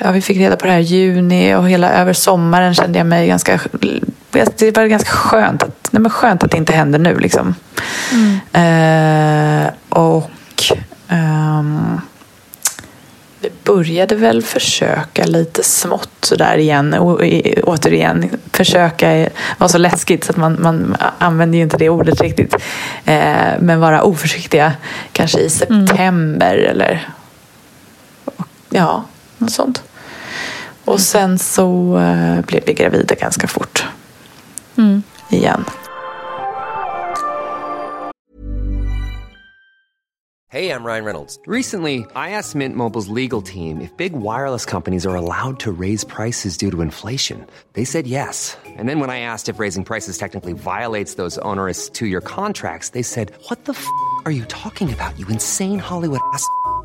[SPEAKER 2] Ja, vi fick reda på det här i juni och hela över sommaren kände jag mig ganska... Det var ganska skönt att, nej men skönt att det inte händer nu. Liksom. Eh, och ehm, vi började väl försöka lite smått sådär igen. Och, i- återigen, försöka var så läskigt så att man, man använder ju inte det ordet riktigt. Eh, men vara oförsiktiga kanske i september eller ja, något sånt. Och sen så eh, blev vi gravida ganska fort. Igen.
[SPEAKER 3] Hey, I'm Ryan Reynolds. Recently, I asked Mint Mobile's legal team if big wireless companies are allowed to raise prices due to inflation. They said yes. And then when I asked if raising prices technically violates those onerous two year contracts, they said, What the f are you talking about, you insane Hollywood ass?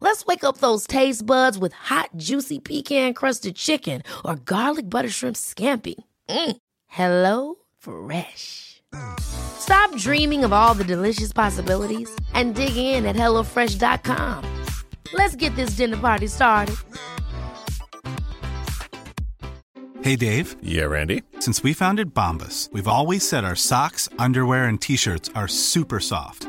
[SPEAKER 4] Let's wake up those taste buds with hot, juicy pecan-crusted chicken or garlic butter shrimp scampi. Mm. Hello Fresh. Stop dreaming of all the delicious possibilities and dig in at HelloFresh.com. Let's get this dinner party started.
[SPEAKER 5] Hey Dave,
[SPEAKER 6] Yeah, Randy.
[SPEAKER 5] since we founded Bombus, we've always said our socks, underwear, and t shirts are super soft.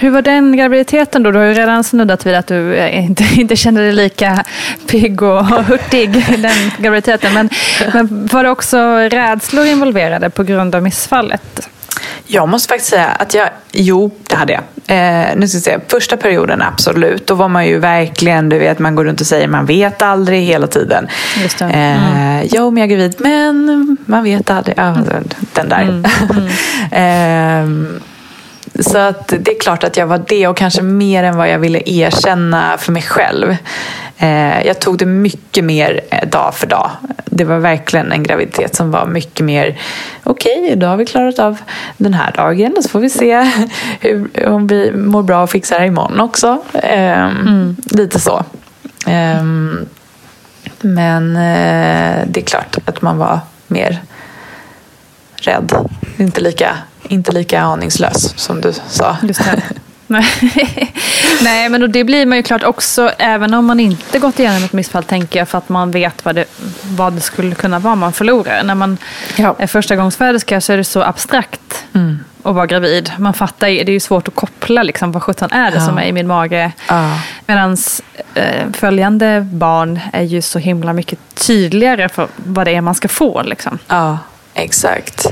[SPEAKER 1] Hur var den graviditeten då? Du har ju redan snuddat vid att du eh, inte, inte kände dig lika pigg och hurtig i den graviditeten. Men, men var det också rädslor involverade på grund av missfallet?
[SPEAKER 2] Jag måste faktiskt säga att jag, jo det hade jag. Eh, nu ska jag säga, första perioden absolut. Då var man ju verkligen, du vet man går runt och säger man vet aldrig hela tiden.
[SPEAKER 1] Just det.
[SPEAKER 2] Eh, Jo, men jag är gravid, men man vet aldrig. Ja, den där. eh, så att det är klart att jag var det och kanske mer än vad jag ville erkänna för mig själv. Eh, jag tog det mycket mer eh, dag för dag. Det var verkligen en graviditet som var mycket mer okej, okay, då har vi klarat av den här dagen och så får vi se hur, om vi mår bra och fixar det imorgon också. Eh, mm. Lite så. Eh, men eh, det är klart att man var mer rädd. Inte lika, inte lika aningslös som du sa.
[SPEAKER 1] Just det. Nej, men då det blir man ju klart också, även om man inte gått igenom ett missfall, tänker jag, för att man vet vad det, vad det skulle kunna vara man förlorar. När man ja. är förstagångsföderska så är det så abstrakt mm. att vara gravid. Man fattar det är ju svårt att koppla liksom, vad sjutton är det ja. som är i min mage. Ja. Medan eh, följande barn är ju så himla mycket tydligare för vad det är man ska få. Liksom.
[SPEAKER 2] Ja, exakt.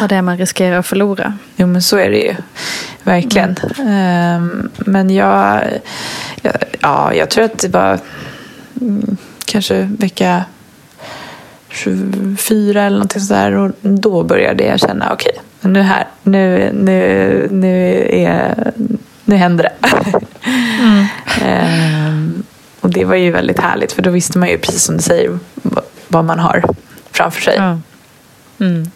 [SPEAKER 1] Vad det är man riskerar att förlora.
[SPEAKER 2] Jo men så är det ju. Verkligen. Mm. Men jag, ja, jag tror att det var mm, kanske vecka 24 eller någonting sådär. Och då började jag känna okej, okay, nu här, nu, nu, nu, är, nu händer det. Mm. um, och det var ju väldigt härligt för då visste man ju precis som du säger vad man har framför sig. Mm.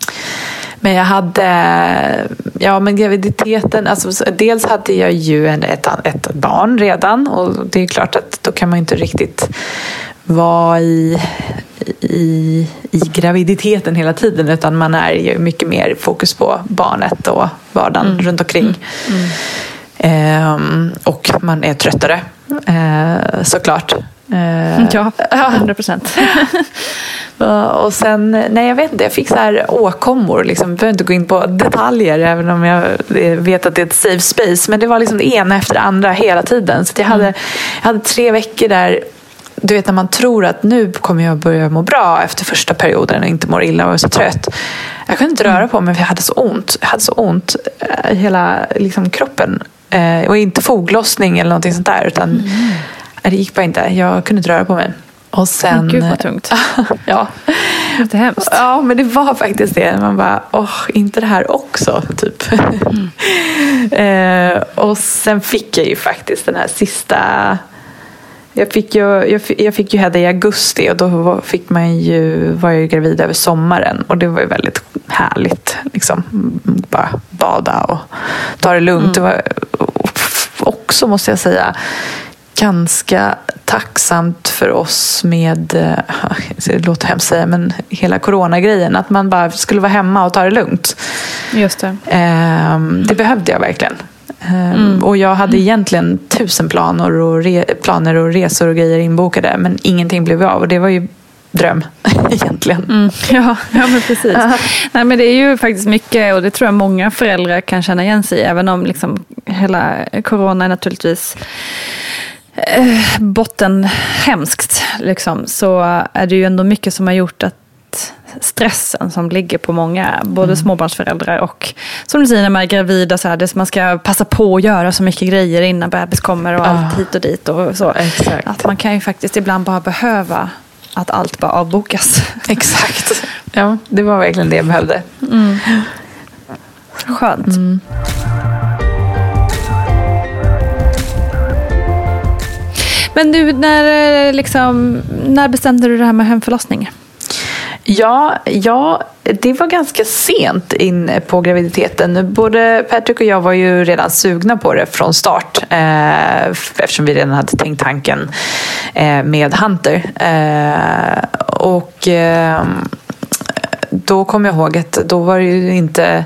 [SPEAKER 2] Men jag hade, ja men graviditeten, alltså, dels hade jag ju en, ett, ett barn redan och det är klart att då kan man inte riktigt vara i, i, i graviditeten hela tiden utan man är ju mycket mer fokus på barnet och vardagen mm. runt omkring. Mm. Mm. Ehm, och man är tröttare eh, såklart.
[SPEAKER 1] Eh, ja, hundra procent.
[SPEAKER 2] och sen, nej jag vet inte, jag fick så här åkommor. Liksom. Jag behöver inte gå in på detaljer även om jag vet att det är ett safe space. Men det var liksom det ena efter det andra hela tiden. Så jag, hade, mm. jag hade tre veckor där du vet när man tror att nu kommer jag börja må bra efter första perioden och inte mår illa och är så trött. Jag kunde inte röra på mig för jag hade så ont. Jag hade så ont i hela liksom, kroppen. Eh, och inte foglossning eller någonting sånt där. Utan mm det gick bara inte. Jag kunde inte röra på mig.
[SPEAKER 1] Och sen, Gud vad tungt.
[SPEAKER 2] ja.
[SPEAKER 1] Det är hemskt.
[SPEAKER 2] Ja, men det var faktiskt det. Man bara, åh, inte det här också, typ. Mm. eh, och sen fick jag ju faktiskt den här sista... Jag fick ju, jag fick, jag fick ju Hedda i augusti och då fick man ju, var jag ju gravid över sommaren. Och det var ju väldigt härligt. Liksom, bara bada och ta det lugnt. Mm. Det var också, måste jag säga, ganska tacksamt för oss med, eh, det låter hemskt säga, men hela coronagrejen. Att man bara skulle vara hemma och ta det lugnt.
[SPEAKER 1] Just det.
[SPEAKER 2] Ehm, det behövde jag verkligen. Ehm, mm. Och jag hade egentligen tusen planer och, re, planer och resor och grejer inbokade. Men ingenting blev av och det var ju dröm egentligen. Mm,
[SPEAKER 1] ja, ja, men precis. Nej, men det är ju faktiskt mycket och det tror jag många föräldrar kan känna igen sig i. Även om liksom hela corona naturligtvis eh, botten hemskt liksom, så är det ju ändå mycket som har gjort att stressen som ligger på många, både mm. småbarnsföräldrar och som du säger när man är gravida, så här, det, man ska passa på att göra så mycket grejer innan bebis kommer och allt hit och dit. Och så.
[SPEAKER 2] Exakt.
[SPEAKER 1] Att man kan ju faktiskt ibland bara behöva att allt bara avbokas.
[SPEAKER 2] Exakt. Ja, det var verkligen det jag behövde. Mm.
[SPEAKER 1] Skönt. Mm. Men du, när, eh, liksom, när bestämde du det här med hemförlossning?
[SPEAKER 2] Ja, ja, det var ganska sent in på graviditeten. Både Patrick och jag var ju redan sugna på det från start eh, eftersom vi redan hade tänkt tanken eh, med Hunter. Eh, och eh, då kom jag ihåg att då var det ju inte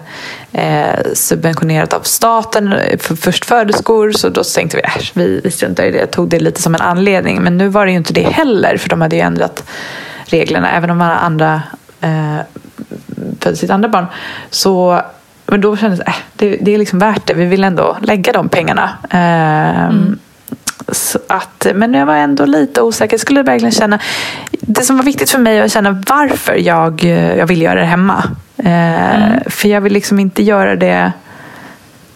[SPEAKER 2] eh, subventionerat av staten eh, för förstföderskor så då tänkte vi att äh, vi, vi struntar i det. Jag tog det lite som en anledning men nu var det ju inte det heller för de hade ju ändrat reglerna även om man har andra eh, födde sitt andra barn. Så, men då kändes det, äh, det, det är liksom värt det. Vi vill ändå lägga de pengarna. Eh, mm. Så att, men jag var ändå lite osäker. Jag skulle verkligen känna... Det som var viktigt för mig var att känna varför jag, jag vill göra det hemma. Eh, För jag vill liksom inte göra det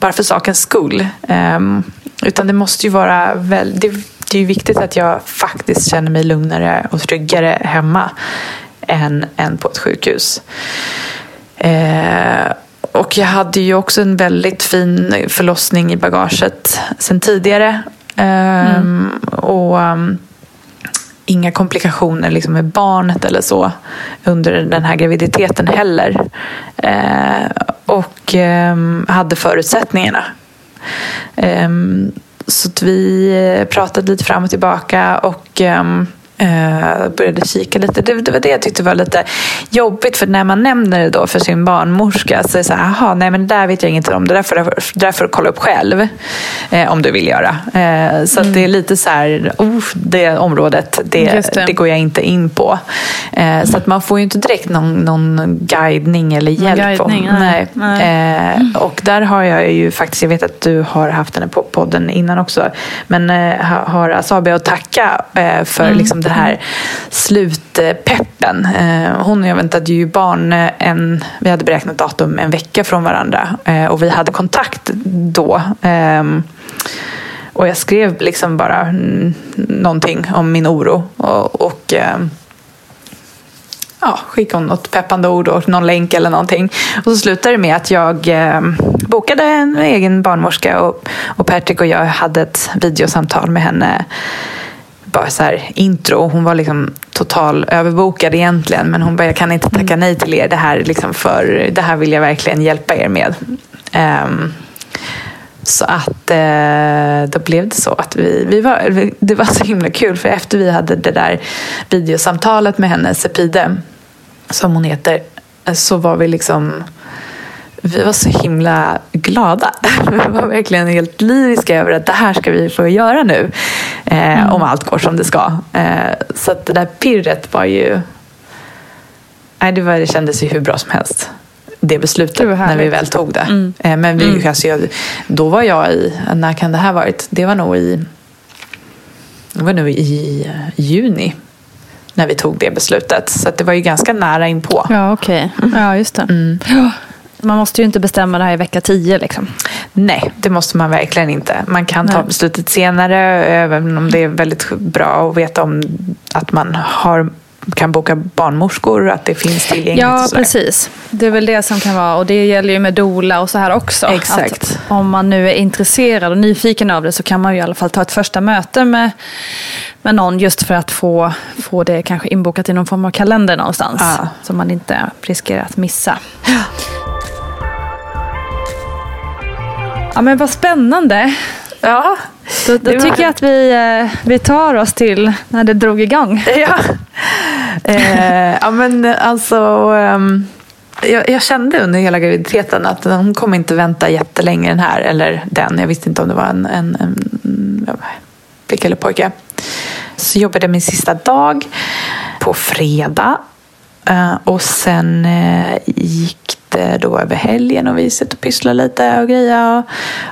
[SPEAKER 2] bara för sakens skull. Ehm, utan det måste ju vara väl, det, det är viktigt att jag faktiskt känner mig lugnare och tryggare hemma än, än på ett sjukhus. Eh, och jag hade ju också en väldigt fin förlossning i bagaget sen tidigare. Mm. Ehm, Och um, inga komplikationer liksom med barnet eller så under den här graviditeten heller. Ehm, och ehm, hade förutsättningarna. Ehm, så att vi eh, pratade lite fram och tillbaka och eh, började kika lite. Det, det var det jag tyckte var lite jobbigt för när man nämner det då för sin barnmorska så är det så här, aha, nej men det där vet jag inget om, det där får, det där får du kolla upp själv eh, om du vill göra. Eh, så att det är lite så här, oh, det området, det, det. går jag inte in på. Eh, så att man får ju inte direkt någon, någon guidning eller hjälp.
[SPEAKER 1] guidning,
[SPEAKER 2] om,
[SPEAKER 1] nej.
[SPEAKER 2] nej. Eh, och där har jag ju faktiskt, jag vet att du har haft den på podden innan också, men eh, ha- har Asabi att tacka för
[SPEAKER 1] Mm.
[SPEAKER 2] liksom den här slutpeppen. Eh, hon och jag väntade ju barn eh, en, vi hade beräknat datum en vecka från varandra eh, och vi hade kontakt då. Ehm, och jag skrev liksom bara någonting om min oro. Och, och ehm, ja, skickade hon något peppande ord och någon länk eller någonting. Och så slutade det med att jag eh, bokade en egen barnmorska och, och Patrick och jag hade ett videosamtal med henne. Bara så här intro. Hon var liksom total överbokad egentligen. Men hon bara, jag kan inte tacka nej till er. Det här, liksom för, det här vill jag verkligen hjälpa er med. Um, så att eh, då blev det så att vi, vi var, det var så himla kul för efter vi hade det där videosamtalet med henne, Sepide, som hon heter, eh, så var vi liksom vi var så himla glada. Vi var verkligen helt lyriska över att det här ska vi få göra nu. Eh, Om allt går som det ska. Eh, så att det där pirret var ju... Nej, det, var, det kändes ju hur bra som helst. Det beslutet,
[SPEAKER 1] Det
[SPEAKER 2] när vi väl tog det. Eh, men vi, alltså, jag, då var jag i... När kan det här varit? Det var nog i... Det var nog i eh, juni. När vi tog det beslutet. Så det var ju ganska nära inpå.
[SPEAKER 1] Ja, okej. Ja, just det. Ja. Man måste ju inte bestämma det här i vecka 10 liksom.
[SPEAKER 2] Nej, det måste man verkligen inte. Man kan ta
[SPEAKER 1] Nej.
[SPEAKER 2] beslutet senare, även om det är väldigt bra att veta om att man har, kan boka barnmorskor, att det finns tillgängligt.
[SPEAKER 1] Ja, precis. Det är väl det som kan vara, och det gäller ju med dola och så här också.
[SPEAKER 2] Exakt.
[SPEAKER 1] Att om man nu är intresserad och nyfiken av det så kan man ju i alla fall ta ett första möte med, med någon just för att få, få det kanske inbokat i någon form av kalender någonstans.
[SPEAKER 2] Ja.
[SPEAKER 1] Så man inte riskerar att missa. Ja men vad spännande.
[SPEAKER 2] Ja,
[SPEAKER 1] Då, då
[SPEAKER 2] var-
[SPEAKER 1] tycker jag att vi, eh, vi tar oss till när det drog igång.
[SPEAKER 2] ja. eh, ja men alltså... ehm, jag, jag kände under hela graviditeten att hon kommer inte vänta jättelänge den här. Eller den, jag visste inte om det var en, en, en ja, flicka eller pojke. Så jobbade jag min sista dag på fredag. Eh, och sen eh, gick Eh, då över helgen och vi satt och pysslade lite och grejer.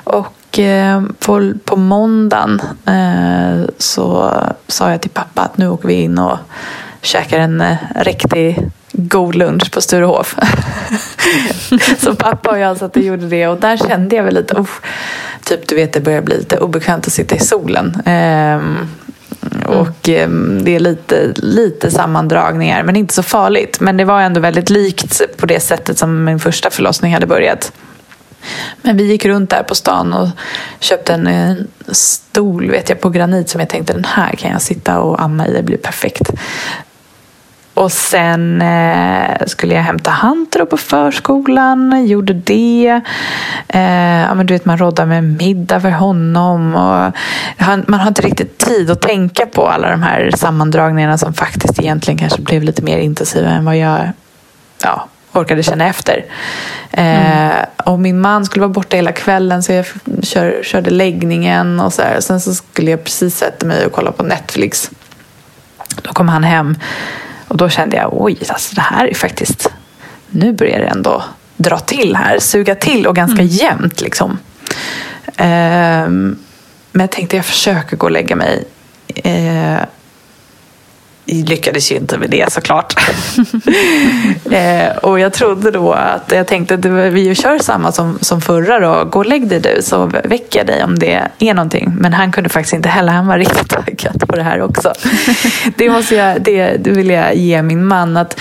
[SPEAKER 2] Och eh, på, på måndagen eh, så sa jag till pappa att nu åker vi in och käkar en riktig god lunch på Sturehof. så pappa och jag satt och gjorde det och där kände jag väl lite, oh, typ du vet det börjar bli lite obekvämt att sitta i solen. Ehm, Mm. och ehm, det är lite, lite sammandragningar men inte så farligt. Men det var ändå väldigt likt på det sättet som min första förlossning hade börjat. Men vi gick runt där på stan och köpte en eh, stol vet jag, på granit som jag tänkte den här kan jag sitta och amma i, det blir perfekt. Och sen eh, skulle jag hämta Hunter på förskolan, gjorde det. Eh, ja, men du vet, man roddar med middag för honom. Och han, man har inte riktigt tid att tänka på alla de här sammandragningarna som faktiskt egentligen kanske blev lite mer intensiva än vad jag ja, orkade känna efter. Eh, och min man skulle vara borta hela kvällen så jag kör, körde läggningen och så här. Sen så skulle jag precis sätta mig och kolla på Netflix. Då kom han hem och då kände jag oj, alltså det här är faktiskt nu börjar det ändå dra till här, suga till och ganska jämnt liksom. Ehm, men jag tänkte jag försöker gå och lägga mig. Eh, lyckades ju inte med det såklart. eh, och jag trodde då att, jag tänkte att vi kör samma som, som förra då. Gå och lägg dig du så väcker jag dig om det är någonting. Men han kunde faktiskt inte heller, han var riktigt taggad på det här också. det, måste jag, det, det vill jag ge min man. att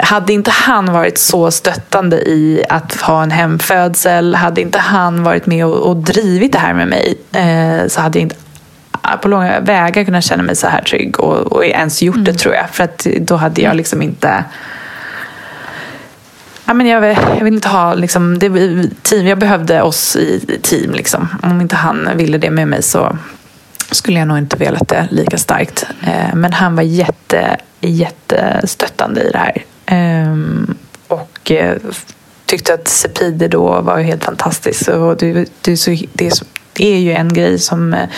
[SPEAKER 2] hade inte han varit så stöttande i att ha en hemfödsel, hade inte han varit med och, och drivit det här med mig eh, så hade jag inte på långa vägar kunnat känna mig så här trygg och, och ens gjort mm. det tror jag. För att då hade jag liksom inte Ja, men jag, jag vill inte ha liksom, det, team. Jag behövde oss i team. Liksom. Om inte han ville det med mig så skulle jag nog inte velat det lika starkt. Eh, men han var jätte, jättestöttande i det här. Ehm, och eh, tyckte att Sepide då var helt fantastisk. Och det, det, är så, det, är, det är ju en grej som eh,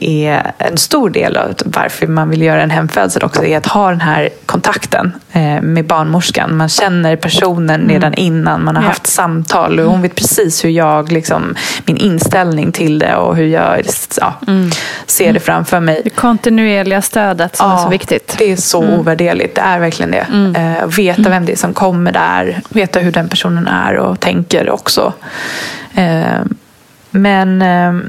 [SPEAKER 2] är en stor del av varför man vill göra en hemfödsel också är att ha den här kontakten eh, med barnmorskan. Man känner personen mm. redan innan man har haft samtal och hon vet precis hur jag, liksom, min inställning till det och hur jag ja, mm. ser det framför mig.
[SPEAKER 1] Det kontinuerliga stödet som ja, är så viktigt.
[SPEAKER 2] Det är så mm. ovärderligt, det är verkligen det. Mm. Eh, veta vem det är som kommer där, veta hur den personen är och tänker också. Eh, men ehm,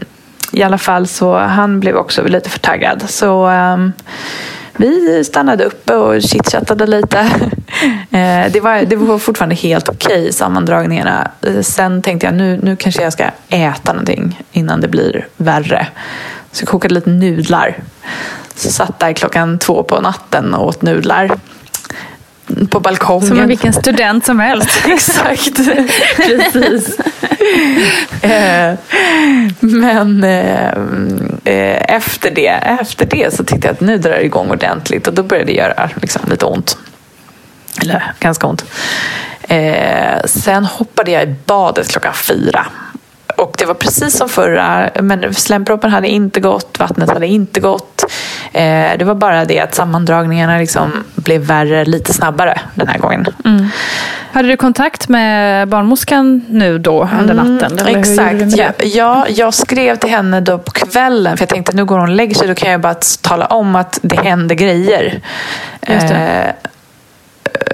[SPEAKER 2] i alla fall så han blev också lite för taggad. Så ehm, vi stannade uppe och chitchattade lite. Eh, det, var, det var fortfarande helt okej okay, sammandragningarna. Eh, sen tänkte jag nu, nu kanske jag ska äta någonting innan det blir värre. Så jag kokade lite nudlar. Så satt där klockan två på natten och åt nudlar på balkongen.
[SPEAKER 1] Som vilken student som helst.
[SPEAKER 2] Exakt, precis. Eh, men eh, eh, efter, det, efter det så tyckte jag att nu drar det igång ordentligt och då började det göra liksom, lite ont. Eller ganska ont. sen hoppade jag i badet klockan fyra och det var precis som förra, men slemproppen hade inte gått, vattnet hade inte gått. Eh, det var bara det att sammandragningarna liksom blev värre lite snabbare den här gången.
[SPEAKER 1] Mm. Hade du kontakt med barnmorskan nu då under mm, natten?
[SPEAKER 2] Mm, exakt. Ja, ja, jag skrev till henne då på kvällen för jag tänkte nu går hon och lägger sig. Då kan jag bara tala om att det händer grejer. Eh,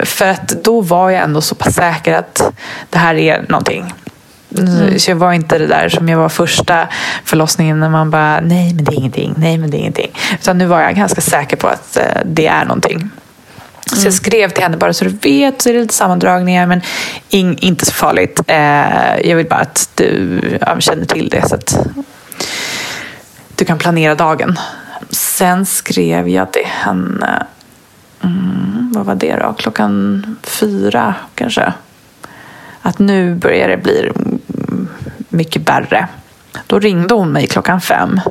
[SPEAKER 2] för att då var jag ändå så pass säker att det här är någonting. Mm. Så jag var inte det där som jag var första förlossningen när man bara nej men det är ingenting, nej men det är ingenting. Utan nu var jag ganska säker på att eh, det är någonting. Så mm. jag skrev till henne bara så du vet så är det lite sammandragningar men in, inte så farligt. Eh, jag vill bara att du ja, känner till det så att du kan planera dagen. Sen skrev jag till henne, mm, vad var det då, klockan fyra kanske att nu börjar det bli mycket värre. Då ringde hon mig klockan fem.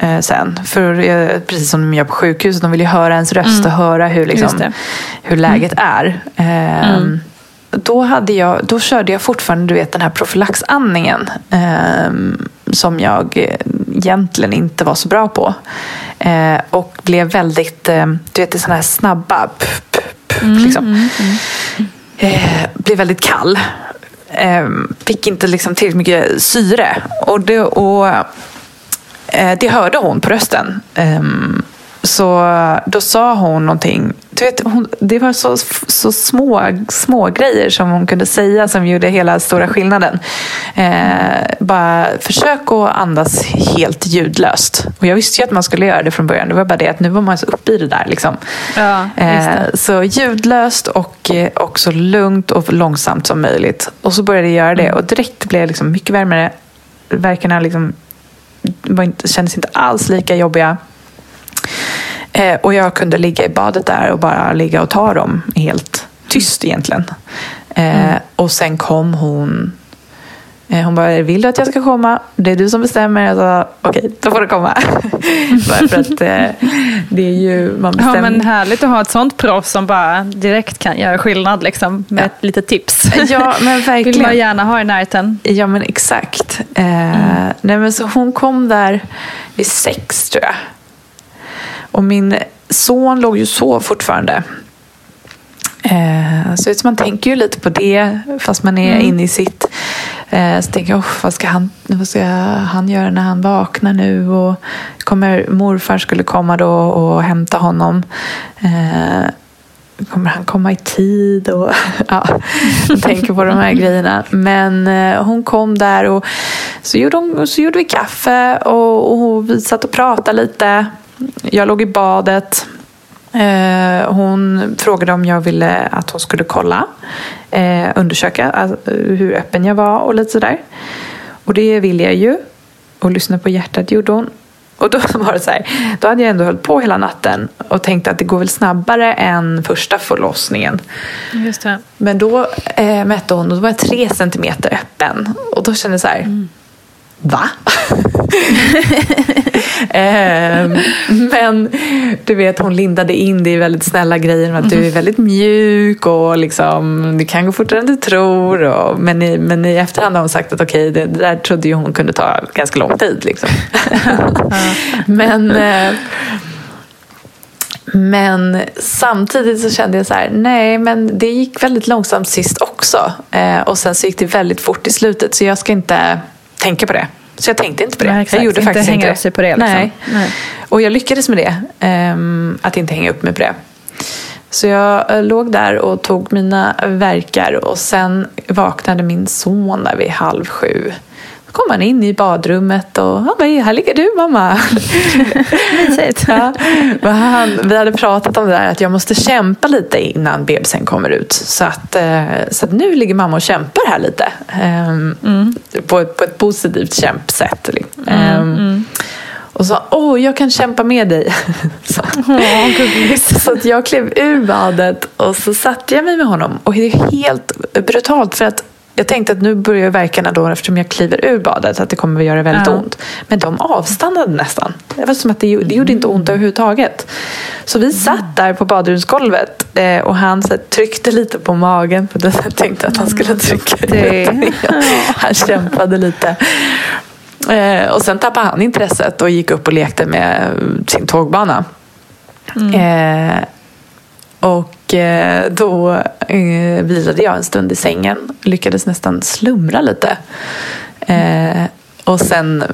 [SPEAKER 2] Eh, sen. För eh, precis som de gör på sjukhuset, de vill ju höra ens röst mm. och höra hur, liksom, hur läget mm. är. Eh, mm. Då, hade jag, då körde jag fortfarande du vet, den här profylaxandningen eh, som jag egentligen inte var så bra på. Eh, och blev väldigt, eh, du vet, sådana här snabba, pff, pff, pff, mm, liksom. Mm, mm eh, blev väldigt kall. Eh, fick inte liksom tillräckligt mycket syre. Och det, och, eh, det hörde hon på rösten. Ehm, så då sa hon någonting. Du vet, hon, det var så, så små, små grejer som hon kunde säga som gjorde hela stora skillnaden. Eh, bara försök att andas helt ljudlöst. Och jag visste ju att man skulle göra det från början. Det var bara det att nu var man så uppe i det där. Liksom.
[SPEAKER 1] Ja,
[SPEAKER 2] eh, så ljudlöst och, och så lugnt och långsamt som möjligt. Och så började jag göra det. Och direkt blev jag liksom mycket värmare. Verkarna liksom, var inte, kändes inte alls lika jobbiga. Eh, och jag kunde ligga i badet där och bara ligga och ta dem helt tyst egentligen. Eh, mm. Och sen kom hon. Eh, hon bara, vill du att jag ska komma? Det är du som bestämmer. Jag sa, okej, då får du komma. bara för att det är ju, man bestämmer.
[SPEAKER 1] Ja, men härligt att ha ett sånt proffs som bara direkt kan göra skillnad liksom, med ja. ett litet tips.
[SPEAKER 2] Ja, men verkligen.
[SPEAKER 1] vill man gärna ha i närheten.
[SPEAKER 2] Ja, men exakt. Mm. nej, men så hon kom där vid sex tror jag. Och min son låg ju så fortfarande. Eh, så man tänker ju lite på det fast man är mm. inne i sitt Eh, så tänker jag, oh, vad, ska han, vad ska han göra när han vaknar nu? Och kommer morfar skulle komma då och hämta honom. Eh, kommer han komma i tid? Och, ja, jag tänker på de här grejerna. Men eh, hon kom där och så gjorde, hon, så gjorde vi kaffe och, och vi satt och pratade lite. Jag låg i badet. Eh, hon frågade om jag ville att hon skulle kolla, eh, undersöka alltså, hur öppen jag var och lite sådär. Och det ville jag ju. Och lyssna på hjärtat gjorde hon. Och då var det så här, då hade jag ändå hållit på hela natten och tänkte att det går väl snabbare än första förlossningen. Men då eh, mätte hon och då var jag tre centimeter öppen. Och då kände jag så här, mm. Va? eh, men du vet, hon lindade in det i väldigt snälla grejer. Att du är väldigt mjuk och liksom, det kan gå fortare än du tror. Och, men, i, men i efterhand har hon sagt att okej, okay, det, det, där trodde ju hon kunde ta ganska lång tid. Liksom. men... Eh, men samtidigt så kände jag så här, nej men det gick väldigt långsamt sist också. Eh, och sen så gick det väldigt fort i slutet så jag ska inte tänka på det. Så jag tänkte inte på det.
[SPEAKER 1] Nej,
[SPEAKER 2] jag gjorde
[SPEAKER 1] inte
[SPEAKER 2] faktiskt
[SPEAKER 1] hänga
[SPEAKER 2] inte
[SPEAKER 1] upp sig på det. Liksom.
[SPEAKER 2] Nej. Nej. Och jag lyckades med det. Um, att inte hänga upp mig på det. Så jag uh, låg där och tog mina verkar och sen vaknade min son där vid halv sju. Kom han in i badrummet och han bara, här ligger du mamma.
[SPEAKER 1] Mysigt.
[SPEAKER 2] ja. han, vi hade pratat om det där att jag måste kämpa lite innan bebisen kommer ut. Så att, uh, så att nu ligger mamma och kämpar här lite. Um, mm. på, ett, på ett positivt kämpsätt. Um, mm. Och sa, åh, jag kan kämpa med dig. så.
[SPEAKER 1] Oh,
[SPEAKER 2] så att jag klev ur badet och så satte jag mig med honom. Och det är helt brutalt för att jag tänkte att nu börjar verkarna då eftersom jag kliver ur badet att det kommer att göra väldigt ja. ont. Men de avstannade nästan. Det var som att det, det gjorde inte ont överhuvudtaget. Så vi satt där på badrumsgolvet eh, och han så tryckte lite på magen. För jag tänkte att han skulle trycka det. Han kämpade lite. Eh, och sen tappade han intresset och gick upp och lekte med sin tågbana. Mm. Eh, och Eh, då eh, vilade jag en stund i sängen. Lyckades nästan slumra lite. Eh, och sen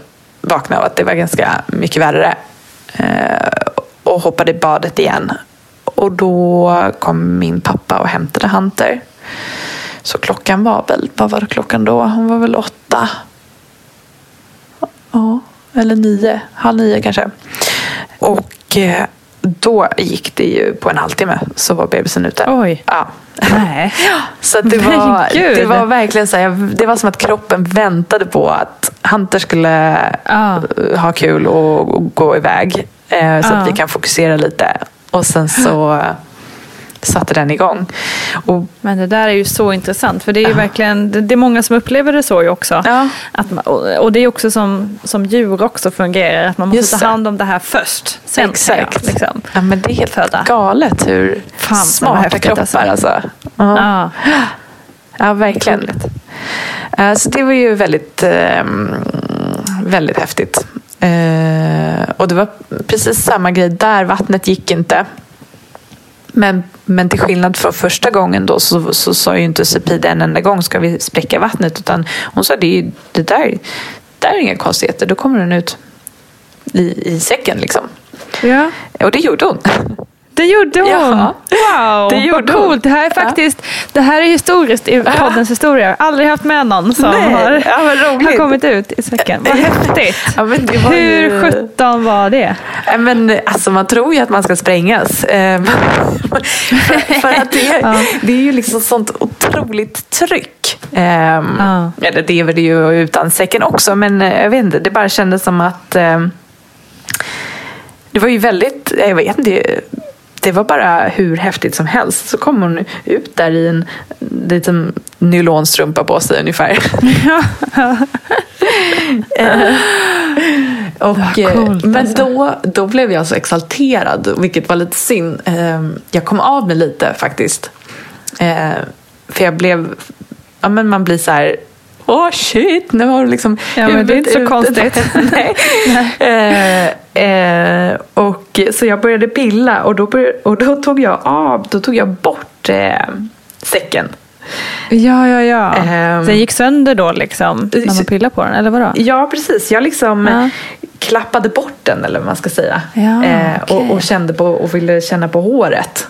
[SPEAKER 2] vaknade jag av att det var ganska mycket värre. Eh, och hoppade i badet igen. Och då kom min pappa och hämtade Hunter. Så klockan var väl, vad var klockan då? Hon var väl åtta. Ja, eller nio, halv nio kanske. Och eh, då gick det ju på en halvtimme så var bebisen ute.
[SPEAKER 1] Oj.
[SPEAKER 2] Ja.
[SPEAKER 1] Nej.
[SPEAKER 2] Så det var, det var verkligen så här, det var som att kroppen väntade på att Hunter skulle ah. ha kul och, och gå iväg. Eh, så ah. att vi kan fokusera lite. Och sen så satte den igång. Och,
[SPEAKER 1] Men det där är ju så intressant för det är ja. verkligen, det, det, är många som upplever det så ju också.
[SPEAKER 2] Ja.
[SPEAKER 1] Att man, och det är också som, som djur också fungerar, att man måste Just ta hand om det här först. Sen
[SPEAKER 2] Exakt.
[SPEAKER 1] Jag, liksom,
[SPEAKER 2] ja, men det är helt föda. galet hur Fan, smarta kroppar alltså. alltså.
[SPEAKER 1] Ja.
[SPEAKER 2] ja, verkligen. Uh, så det var ju väldigt, um, väldigt häftigt. Uh, och det var precis samma grej där, vattnet gick inte. Men, men till skillnad från första gången då så, så sa ju inte Sepide en enda gång ska vi spräcka vattnet utan hon sa det, det där, där är inga konstigheter, då kommer den ut i, i säcken liksom.
[SPEAKER 1] Ja.
[SPEAKER 2] Och det gjorde hon.
[SPEAKER 1] Det gjorde hon!
[SPEAKER 2] Ja.
[SPEAKER 1] Wow, det gjorde vad coolt. Det här är faktiskt det här är historiskt i poddens historia. Jag har aldrig haft med någon som har,
[SPEAKER 2] ja,
[SPEAKER 1] har kommit ut i säcken. Vad häftigt!
[SPEAKER 2] Ja,
[SPEAKER 1] Hur sjutton var det?
[SPEAKER 2] Men, alltså, man tror ju att man ska sprängas. Ehm, för, att det, ja. det är ju liksom sånt otroligt tryck. Um, ja. Eller det är väl ju utan säcken också men eh, jag vet inte, det bara kändes som att um, det var ju väldigt, jag vet inte, det var bara hur häftigt som helst. Så kom hon ut där i en liten nylonstrumpa på sig ungefär. Och, eh, coolt, men alltså. då, då blev jag så exalterad, vilket var lite synd. Eh, jag kom av mig lite faktiskt. För jag blev, ja men man blir så här åh shit, nu har du liksom
[SPEAKER 1] Ja men det är inte så konstigt.
[SPEAKER 2] Nej. eh, eh, och, så jag började pilla och då, började, och då tog jag av, då tog jag bort eh, säcken. Ja, ja, ja.
[SPEAKER 1] Um, den gick sönder då liksom, när man pillade på den, eller vadå?
[SPEAKER 2] Ja, precis. Jag liksom ja. Klappade bort den, eller vad man ska säga.
[SPEAKER 1] Ja,
[SPEAKER 2] eh, okay. och, och, kände på, och ville känna på håret.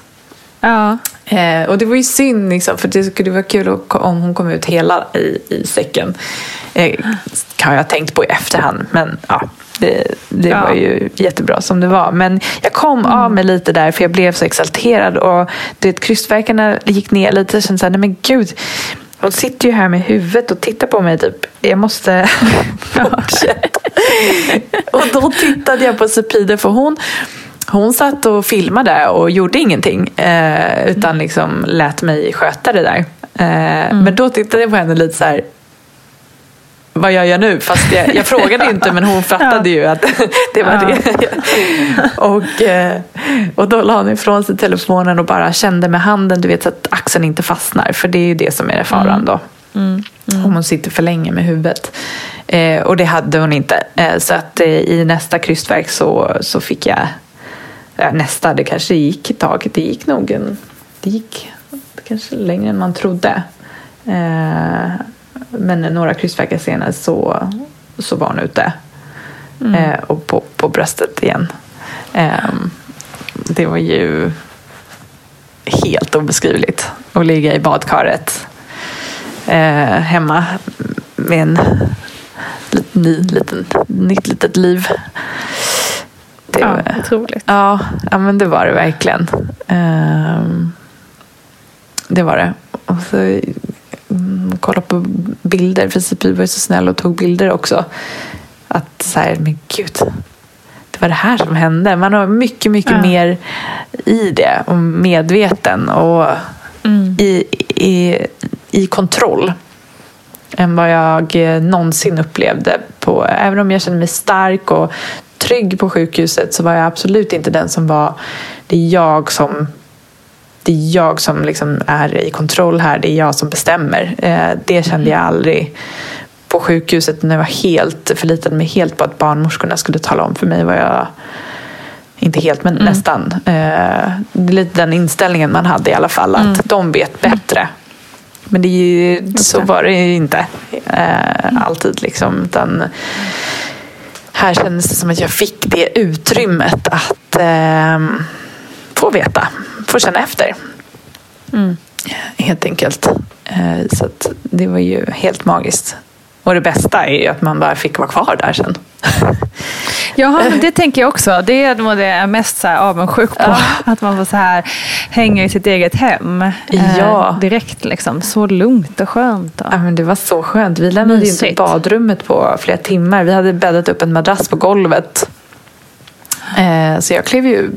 [SPEAKER 1] Ja.
[SPEAKER 2] Eh, och det var ju synd, liksom, för det skulle vara kul om hon kom ut hela i, i säcken. Eh, har jag tänkt på i efterhand, men ja. Det, det ja. var ju jättebra som det var. Men jag kom mm. av mig lite där för jag blev så exalterad. Och du vet, krystvärkarna gick ner lite. Jag kände så här, nej men gud. Hon sitter ju här med huvudet och tittar på mig typ. Jag måste fortsätta. och då tittade jag på Supide för hon hon satt och filmade och gjorde ingenting. Eh, utan liksom lät mig sköta det där. Eh, mm. Men då tittade jag på henne lite så här vad gör jag nu? Fast jag, jag frågade inte men hon fattade ja. ju att det var ja. det. och, eh, och då la hon ifrån sig telefonen och bara kände med handen du vet så att axeln inte fastnar. För det är ju det som är faran mm. då.
[SPEAKER 1] Mm. Mm.
[SPEAKER 2] Om hon sitter för länge med huvudet. Eh, och det hade hon inte. Eh, så att eh, i nästa krystverk så, så fick jag nästa, det kanske gick ett tag. Det gick nog en, det gick kanske längre än man trodde. Men några kryssverkar senare så, så var hon ute. Mm. Eh, och på, på bröstet igen. Eh, det var ju helt obeskrivligt att ligga i badkaret eh, hemma med en ny, liten, nytt litet liv.
[SPEAKER 1] Det ja, var, otroligt.
[SPEAKER 2] Ja, ja, men det var det verkligen. Um, det var det. Och så Mm, kolla på bilder. För var ju så snäll och tog bilder också. Att så här, men gud. Det var det här som hände. Man har mycket, mycket ja. mer i det. Och medveten och mm. i, i, i kontroll. Än vad jag någonsin upplevde. På, även om jag kände mig stark och trygg på sjukhuset så var jag absolut inte den som var det är jag som det är jag som liksom är i kontroll här, det är jag som bestämmer. Eh, det kände jag aldrig på sjukhuset när jag var helt, förlitade mig helt på att barnmorskorna skulle tala om för mig vad jag inte helt, men mm. nästan. Eh, det är lite den inställningen man hade i alla fall, att mm. de vet bättre. Men det är, så var det ju inte eh, alltid. Liksom, utan här kändes det som att jag fick det utrymmet att eh, få veta får känna efter.
[SPEAKER 1] Mm.
[SPEAKER 2] Helt enkelt. Eh, så det var ju helt magiskt. Och det bästa är ju att man bara fick vara kvar där sen.
[SPEAKER 1] Ja, det tänker jag också. Det är nog det jag är mest så här avundsjuk på. Ja. Att man får så här hänga i sitt eget hem
[SPEAKER 2] eh, ja.
[SPEAKER 1] eh, direkt. Liksom. Så lugnt och skönt. Och...
[SPEAKER 2] Ja, men det var så skönt. Vi lämnade Mysigt. inte badrummet på flera timmar. Vi hade bäddat upp en madrass på golvet. Eh, så jag klev ju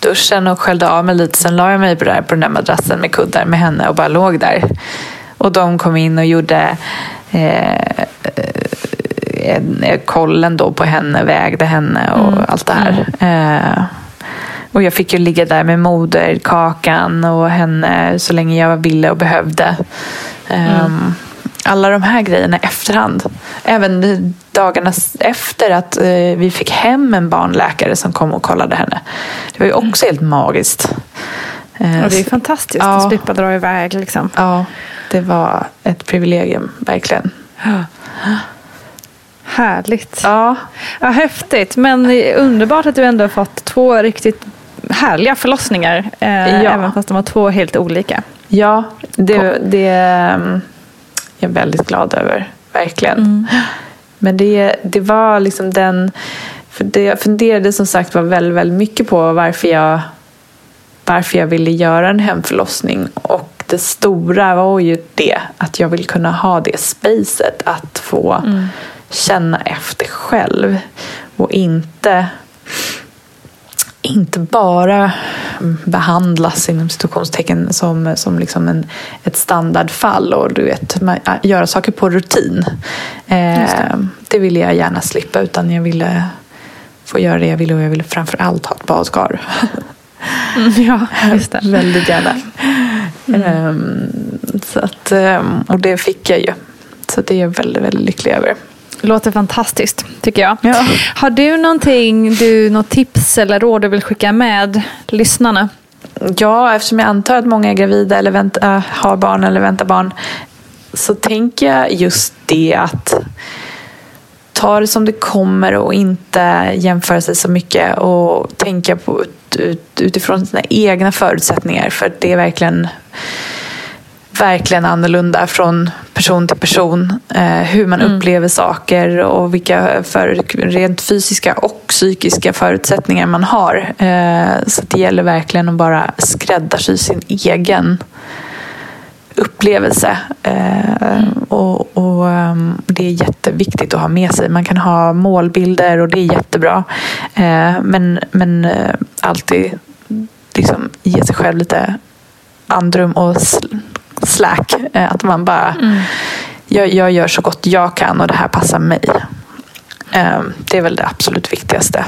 [SPEAKER 2] duschen och sköljde av mig lite. Sen la jag mig på, där, på den där madrassen med kuddar med henne och bara låg där. Och de kom in och gjorde eh, en, kollen då på henne, vägde henne och mm. allt det här. Eh, och jag fick ju ligga där med moderkakan och henne så länge jag ville och behövde. Mm. Alla de här grejerna i efterhand. Även dagarna efter att eh, vi fick hem en barnläkare som kom och kollade henne. Det var ju också helt magiskt.
[SPEAKER 1] Eh, ja, det är fantastiskt ja. att slippa dra iväg. Liksom.
[SPEAKER 2] Ja, det var ett privilegium, verkligen.
[SPEAKER 1] Härligt.
[SPEAKER 2] Ja.
[SPEAKER 1] ja. Häftigt, men underbart att du ändå har fått två riktigt härliga förlossningar. Eh, ja. Även fast de var två helt olika.
[SPEAKER 2] Ja, det, det ehm, jag är väldigt glad över. Verkligen.
[SPEAKER 1] Mm.
[SPEAKER 2] Men det, det var liksom den... För det, jag funderade som sagt var väldigt, väldigt mycket på varför jag, varför jag ville göra en hemförlossning. Och det stora var ju det att jag vill kunna ha det spacet att få mm. känna efter själv. Och inte inte bara behandlas inom situationstecken som, som liksom en, ett standardfall och du vet, göra saker på rutin. Eh, det. det ville jag gärna slippa utan jag ville få göra det jag ville och jag ville framför allt ha ett badkar.
[SPEAKER 1] Mm, ja, just det.
[SPEAKER 2] Väldigt gärna. Mm. Um, så att, um, och det fick jag ju. Så det är jag väldigt, väldigt lycklig över.
[SPEAKER 1] Låter fantastiskt tycker jag.
[SPEAKER 2] Ja.
[SPEAKER 1] Har du någonting, du, något tips eller råd du vill skicka med lyssnarna?
[SPEAKER 2] Ja, eftersom jag antar att många är gravida eller vänta, har barn eller väntar barn så tänker jag just det att ta det som det kommer och inte jämföra sig så mycket och tänka på ut, utifrån sina egna förutsättningar för det är verkligen verkligen annorlunda från person till person. Eh, hur man mm. upplever saker och vilka för, rent fysiska och psykiska förutsättningar man har. Eh, så det gäller verkligen att bara skräddarsy sin egen upplevelse. Eh, och, och um, Det är jätteviktigt att ha med sig. Man kan ha målbilder och det är jättebra. Eh, men men eh, alltid liksom ge sig själv lite andrum och slack. Eh, att man bara, mm. jag, jag gör så gott jag kan och det här passar mig. Eh, det är väl det absolut viktigaste.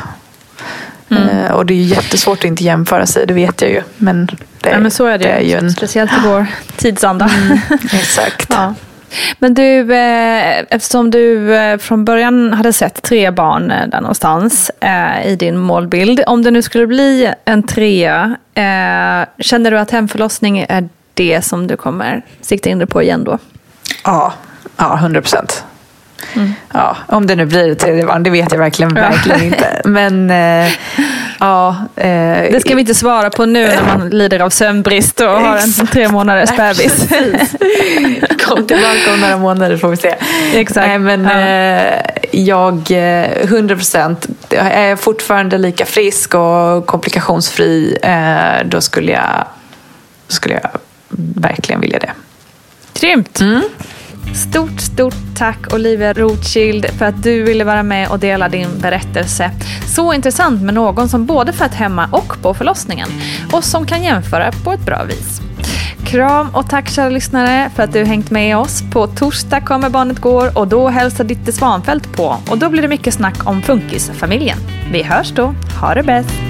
[SPEAKER 2] Mm. Eh, och det är jättesvåart att inte jämföra sig, det vet jag ju. Men, det,
[SPEAKER 1] ja, men så är det, det är ju en... Speciellt i vår tidsanda. Mm,
[SPEAKER 2] exakt. ja.
[SPEAKER 1] Men du, eftersom du från början hade sett tre barn där någonstans i din målbild. Om det nu skulle bli en trea, känner du att hemförlossning är det som du kommer sikta in dig på igen då?
[SPEAKER 2] Ja, ja 100 procent. Mm. Ja, om det nu blir ett tredje barn, det vet jag verkligen, ja. verkligen inte. Men äh, ja. Äh,
[SPEAKER 1] det ska vi inte svara på nu när man lider av sömnbrist och har en tre månaders bebis.
[SPEAKER 2] Kom tillbaka om några månader får vi se.
[SPEAKER 1] Exakt.
[SPEAKER 2] Nej, men ja. äh, jag, 100 procent, är jag fortfarande lika frisk och komplikationsfri, då skulle jag, skulle jag verkligen vilja det.
[SPEAKER 1] Grymt! Mm. Stort, stort tack Olivia Rothschild för att du ville vara med och dela din berättelse. Så intressant med någon som både fött hemma och på förlossningen och som kan jämföra på ett bra vis. Kram och tack kära lyssnare för att du hängt med oss. På torsdag kommer Barnet Går och då hälsar Ditte Svanfält på och då blir det mycket snack om Funkisfamiljen. Vi hörs då. Ha det bäst!